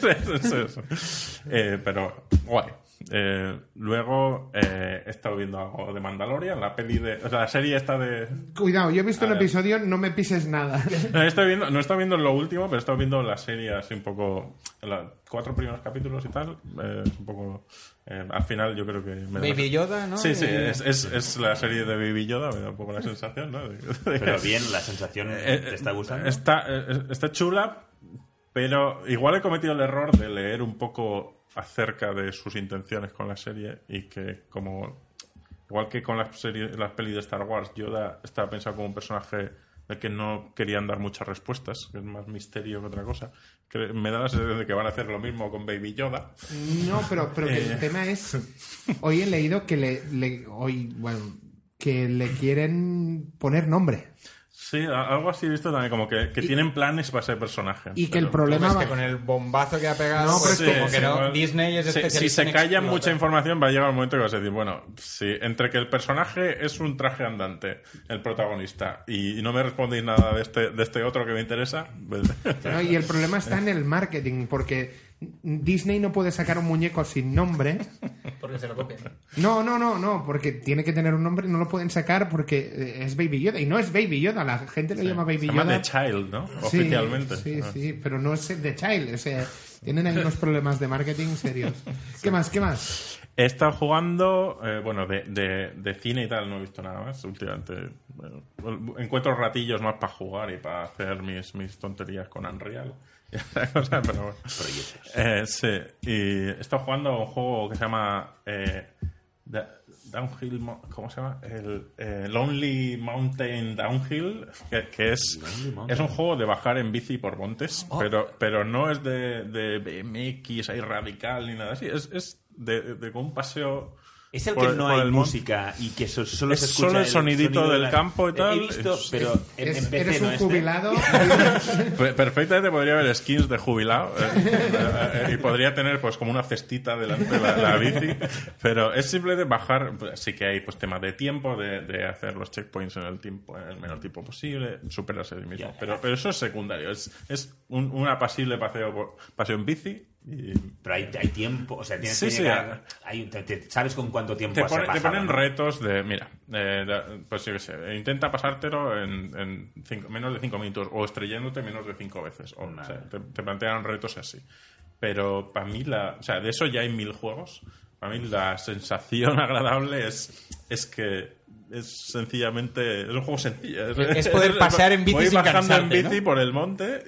sí, sí, sí. Eh, pero guay. Eh, luego eh, he estado viendo algo de Mandalorian, la peli de. O sea, la serie esta de. Cuidado, yo he visto ver. episodio No me pises nada. No, estoy viendo, no he estado viendo lo último, pero he estado viendo la serie así un poco. Los cuatro primeros capítulos y tal. eh, un poco. eh, al final yo creo que. Me da- Baby Yoda, ¿no? Sí, sí, es, es, es la serie de Baby Yoda, me da un poco la sensación, ¿no? Pero bien, la sensación Eh, te está gustando. Está, está chula, pero igual he cometido el error de leer un poco acerca de sus intenciones con la serie y que como igual que con las series, las pelis de Star Wars, Yoda estaba pensado como un personaje del que no querían dar muchas respuestas, que es más misterio que otra cosa. Que me da la sensación de que van a hacer lo mismo con Baby Yoda. No, pero, pero que Eh. el tema es. Hoy he leído que le, le- hoy, bueno, que le quieren poner nombre. Sí, algo así he visto también, como que, que tienen planes para ese personaje. Y que el problema Es que con el bombazo que ha pegado, No, pues pero es como Sí, que sí, no, Disney es si- especialista Si se en calla mucha información, va a llegar un momento que vas a decir, bueno, si entre que el personaje es un traje andante, el protagonista, y no me respondéis nada de este, de este otro que me interesa, pues- ¿no? Y el problema está en el marketing, porque Disney no puede sacar un muñeco sin nombre. Porque se lo copian. No, no, no, no, porque tiene que tener un nombre y no lo pueden sacar porque eh, es Baby Yoda. Y no es Baby Yoda, la gente lo llama Baby se llama Yoda. The Child, ¿no? Sí, Oficialmente. Sí, Ah. sí, pero no es The Child. O sea, tienen ahí unos problemas de marketing serios. ¿Qué más? ¿Qué más? He estado jugando, eh, bueno, de, de, de cine y tal, no he visto nada más últimamente. Bueno, encuentro ratillos más para jugar y para hacer mis, mis tonterías con Unreal. y cosa, pero bueno. Eh, sí, y he estado jugando a un juego que se llama eh, Downhill, Mo- ¿cómo se llama? El eh, Lonely Mountain Downhill, que, que es, es un juego de bajar en bici por montes, pero, pero no es de, de BMX, ahí radical ni nada así, es, es de, de un paseo... Es el por que no hay música y que so- solo Es se escucha solo el sonidito sonido del la- campo y tal. He visto, Es- pero en, Es- en PC eres no un este. jubilado. Pe- Perfectamente podría haber skins de jubilado eh, eh, y podría tener pues como una cestita delante de la, la bici, pero es simplemente bajar, pues, sí que hay pues temas de tiempo, de, de hacer los checkpoints en el tiempo, en el menor tiempo posible, superarse a sí mismo, pero, pero eso es secundario, es, es un, un apacible paseo, paseo en bici Pero hay, hay tiempo, o sea, tienes Sí, que sí, llegar... hay- te- te- ¿Sabes con cuánto tiempo te, has pone- te ponen no? retos de, mira, eh, de- pues yo qué sé, intenta pasártelo en, en cinco- menos de 5 minutos o estrellándote menos de 5 veces. O, o sea, te plantean retos así. Pero para mí, la, o sea, de eso ya hay mil juegos. Para mí la sensación agradable es, es que es sencillamente es un juego sencillo Es poder pasear en bici Voy sin bajando en bici ¿no? por el monte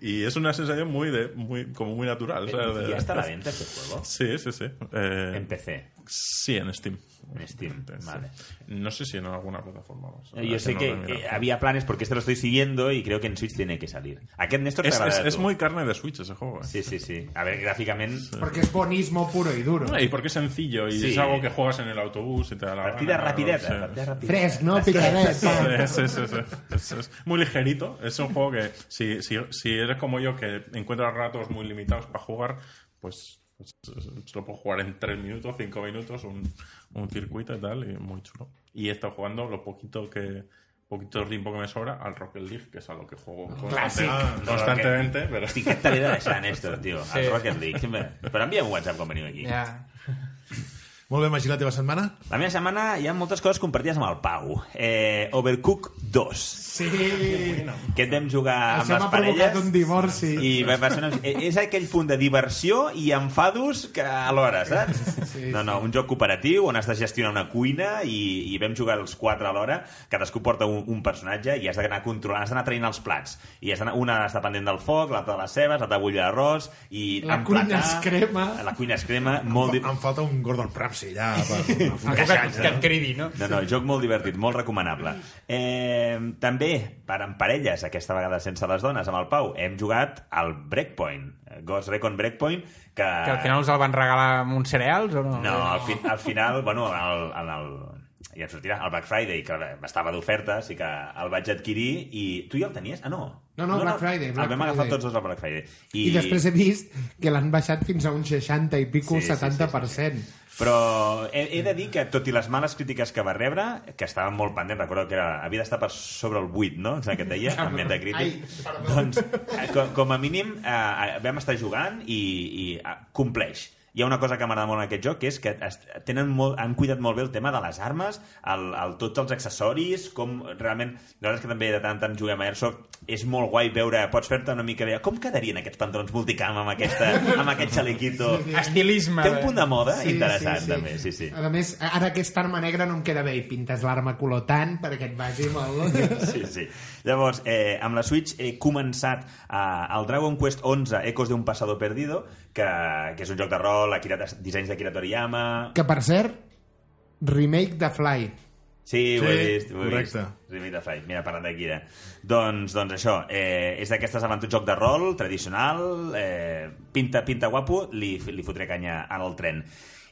y, y es una sensación muy de muy como muy natural o sea, de- ¿Ya está a la venta este juego? sí sí sí Eh, En PC, sí en Steam en Steam, vale. no sé si en alguna plataforma más. Yo sé no que eh, había planes porque este lo estoy siguiendo y creo que en Switch tiene que salir. Aquest Néstor es, t'agrada es, a es tu? muy carne de Switch ese juego eh. Sí, sí, sí. A ver, gráficamente... Porque es bonismo puro y duro. y porque es sencillo y Sí. es algo que juegas en el autobús y te da la Partida gana, rapideta, sí. partida rapideta. Fresc, no? Es, es muy ligerito. Es un juego que, si, si, si eres como yo, que encuentras ratos muy limitados para jugar, pues, pues, se lo puedo jugar en 3 minutos, 5 minutos, un, un circuito y tal, y muy chulo. Y he estado jugando lo poquito que poquito tiempo que me sobra al Rocket League, que es a lo que juego constante- Ah, constantemente, però... Hosti, què t'havia de deixar, Néstor, tio? El Rocket League. Però envia'm un WhatsApp veniu aquí. Ja. Molt bé, Magí, la teva setmana? La meva setmana hi ha moltes coses compartides amb el Pau. Eh, Overcook 2. Sí. Que vam jugar amb Això les m'ha parelles. provocat un divorci. I va, va ser una... És aquell punt de diversió i enfados que alhora, saps? Sí, no, no, un joc cooperatiu on has de gestionar una cuina i, i vam jugar els quatre alhora, cadascú porta un, un personatge i has d'anar controlant, has d'anar traient els plats. I has una està pendent del foc, l'altra de les cebes, l'altra de bullir l'arròs i La emplatar- cuina es crema. La cuina es crema, molt... Di... Em falta un Gordon Ramsay allà per, focar que, que et cridi, no? No, no, joc molt divertit, molt recomanable. Eh, també, per en parelles, aquesta vegada sense les dones, amb el Pau, hem jugat al Breakpoint, Ghost Recon Breakpoint, que... Que al final us el van regalar amb uns cereals o no? No, al, fi, al final, bueno, al, en el, ja em sortirà, el Black Friday, que estava d'oferta, sí que el vaig adquirir i... Tu ja el tenies? Ah, no. No, no, Black Friday, Black el vam agafar Friday. tots dos al Black Friday. I... I després he vist que l'han baixat fins a un 60 i pico, Sí, sí, sí, 70%. Però he, he de dir que, tot i les males crítiques que va rebre, que estaven molt pendents, recordo que era, havia d'estar per sobre el 8, no? Em que et deia, Metacritic. Ai, perdó. doncs, eh, com, com a mínim, eh, vam estar jugant i, i eh, compleix. Hi ha una cosa que m'agrada molt en aquest joc, que és que es, tenen molt, han cuidat molt bé el tema de les armes, el, el, tots els accessoris, com realment, nosaltres que també de tant en tant juguem a Airsoft, és molt guai veure, pots fer-te una mica com quedarien aquests pantalons multicam amb, aquesta, amb aquest xalequito? Estilisme. Té un punt de moda Sí, interessant, sí, sí. també, sí, sí. A més, ara aquesta arma negra no em queda bé i pintes l'arma color tant perquè et vagi molt... Sí, sí. Llavors, eh, amb la Switch he començat eh, el Dragon Quest 11 Ecos de un pasado perdido, que, que és un joc de rol, Akira, dissenys d'Akira Toriyama... Que, per cert, remake de Fly. Sí, ho he Sí, vist, ho he correcte. vist. Remake de Flight, mira, parlant d'Akira. Doncs, doncs això, eh, és d'aquestes aventures joc de rol, tradicional, eh, pinta, pinta guapo, li, li fotré canya en el tren.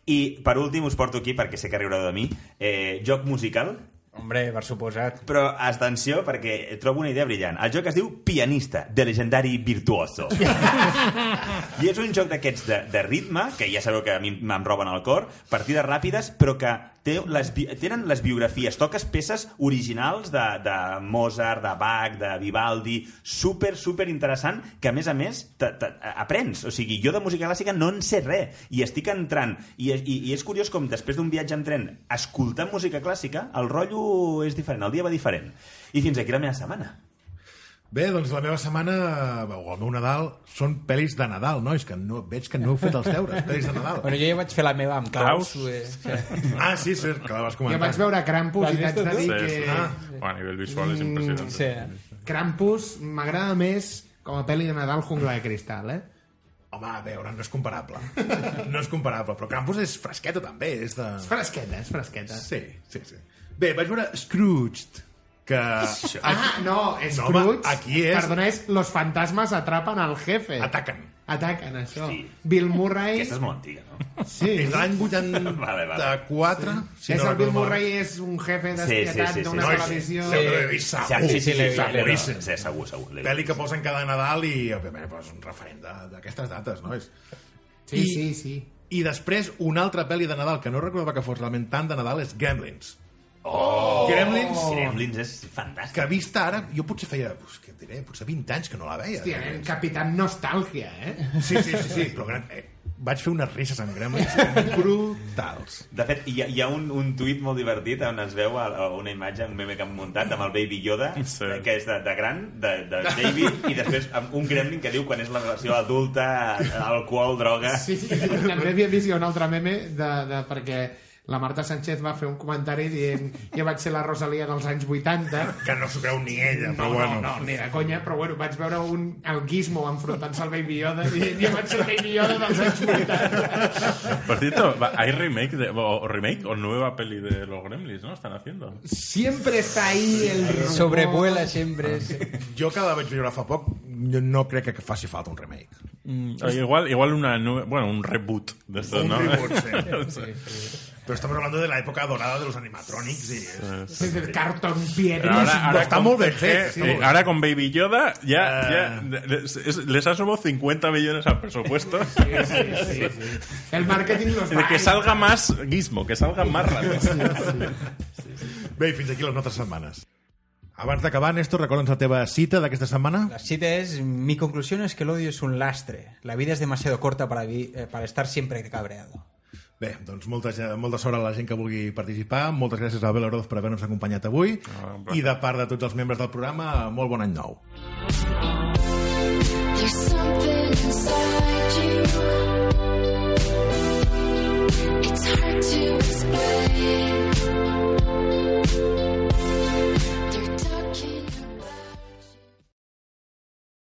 I, per últim, us porto aquí, perquè sé que riureu de mi, eh, joc musical, Hombre, per suposat. Però atenció, perquè trobo una idea brillant. El joc es diu Pianista, de legendari virtuoso. I és un joc d'aquests de, de ritme, que ja sabeu que a mi me'n roben el cor, partides ràpides, però que té les, tenen les biografies, toques peces originals de, de Mozart, de Bach, de Vivaldi, super, super interessant, que a més a més te, te, aprens. O sigui, jo de música clàssica no en sé res, i estic entrant, i, i, i és curiós com després d'un viatge en tren, escoltant música clàssica, el rotllo és diferent, el dia va diferent. I fins aquí la meva setmana. Bé, doncs la meva setmana, o el meu Nadal, són pel·lis de Nadal, nois, que no, veig que no heu fet els deures, pel·lis de Nadal. Bueno, jo ja vaig fer la meva amb Klaus. Klaus. eh, sí. Ah, sí, sí, que la vas Jo comentar. vaig veure Krampus i t'haig de dir Sí, que... sí. Ah. Bueno, a nivell visual és impressionant. Sí. Krampus m'agrada més com a pel·li de Nadal Jungla de Cristal, eh? Home, a veure, no és comparable. No és comparable, però Campus és fresqueta també, és de... És fresqueta, és fresqueta. Sí, sí, sí. Bé, vaig veure Scrooged, que... Ah, no, és No, home, Scrooge. aquí és- Perdona, és Los fantasmas atrapan al jefe. Ataquen. Ataquen, això. Sí. Bill Murray... Aquesta és molt antiga, no? Sí. És l'any Vale, vale. 84, si és no el Bill Murray és un jefe Sí, sí, sí, sí, d'una sí. televisió... Sí, l'he vist Sí, segur. sí, sí, l'he vist. Seguríssim. Sí, segur, segur. Pel·li que posen cada Nadal i, òbviament, pues, un referent de- d'aquestes dates, no? És... Sí, I- sí, sí. I després, una altra pel·li de Nadal que no recordava que fos realment tant de Nadal és Gremlins. Oh! Gremlins, Gremlins és fantàstic. que vista ara, jo potser feia, pues, què et diré, potser 20 anys que no la veia. Hòstia, nen, Capitán Nostàlgia, eh? Sí, sí, sí, sí però gran, eh, vaig fer unes risses amb Gremlins brutals. De fet, hi ha, hi ha un, un tuit molt divertit on es veu a, a una imatge, un meme que han muntat amb el Baby Yoda, Sí. que és de, de gran, de, de baby, i després amb un gremlin que diu quan és la relació adulta, alcohol, droga... Sí, sí, també havia vist un altre meme de, de, perquè la Marta Sánchez va fer un comentari dient jo vaig ser la Rosalia dels anys 80 Que no s'ho creu ni ella, no, però bueno. no, no, ni de conya, però bueno, vaig veure un, el Gizmo enfrontant-se al Baby Yoda dient jo vaig ser el Baby Yoda dels anys 80 Por cierto, va- hay remake de, o, o remake o nueva peli de los Gremlins, ¿no? Están haciendo. siempre está ahí el rumor. Sobrevuela sempre. És... Jo que la vaig veure fa poc, jo no crec que faci falta un remake. Ah, igual, igual una bueno, un reboot de estos, Un ¿no? reboot, sí. Pero estamos hablando de la época dorada de los animatronics y... Sí, el cartón piedra ahora, ahora bien, CG, sí, eh, sí. ahora con Baby Yoda ya, Ah. ya les, es- les ha subido 50 millones al presupuesto el marketing los de que salga más Gizmo, que salga más ratos. Bé, fins aquí les nostres setmanes. Abans d'acabar, Néstor, recorda'ns la teva cita d'aquesta setmana. La cita es, mi conclusión es que el odio es un lastre. La vida es demasiado corta para, vi- eh, para estar siempre cabreado. Bé, doncs molta, molta sort a la gent que vulgui participar. Moltes gràcies a Abel Oroz per haver-nos acompanyat avui. Ah. I de part de tots els membres del programa, molt bon any nou. There's something inside you. It's hard to explain.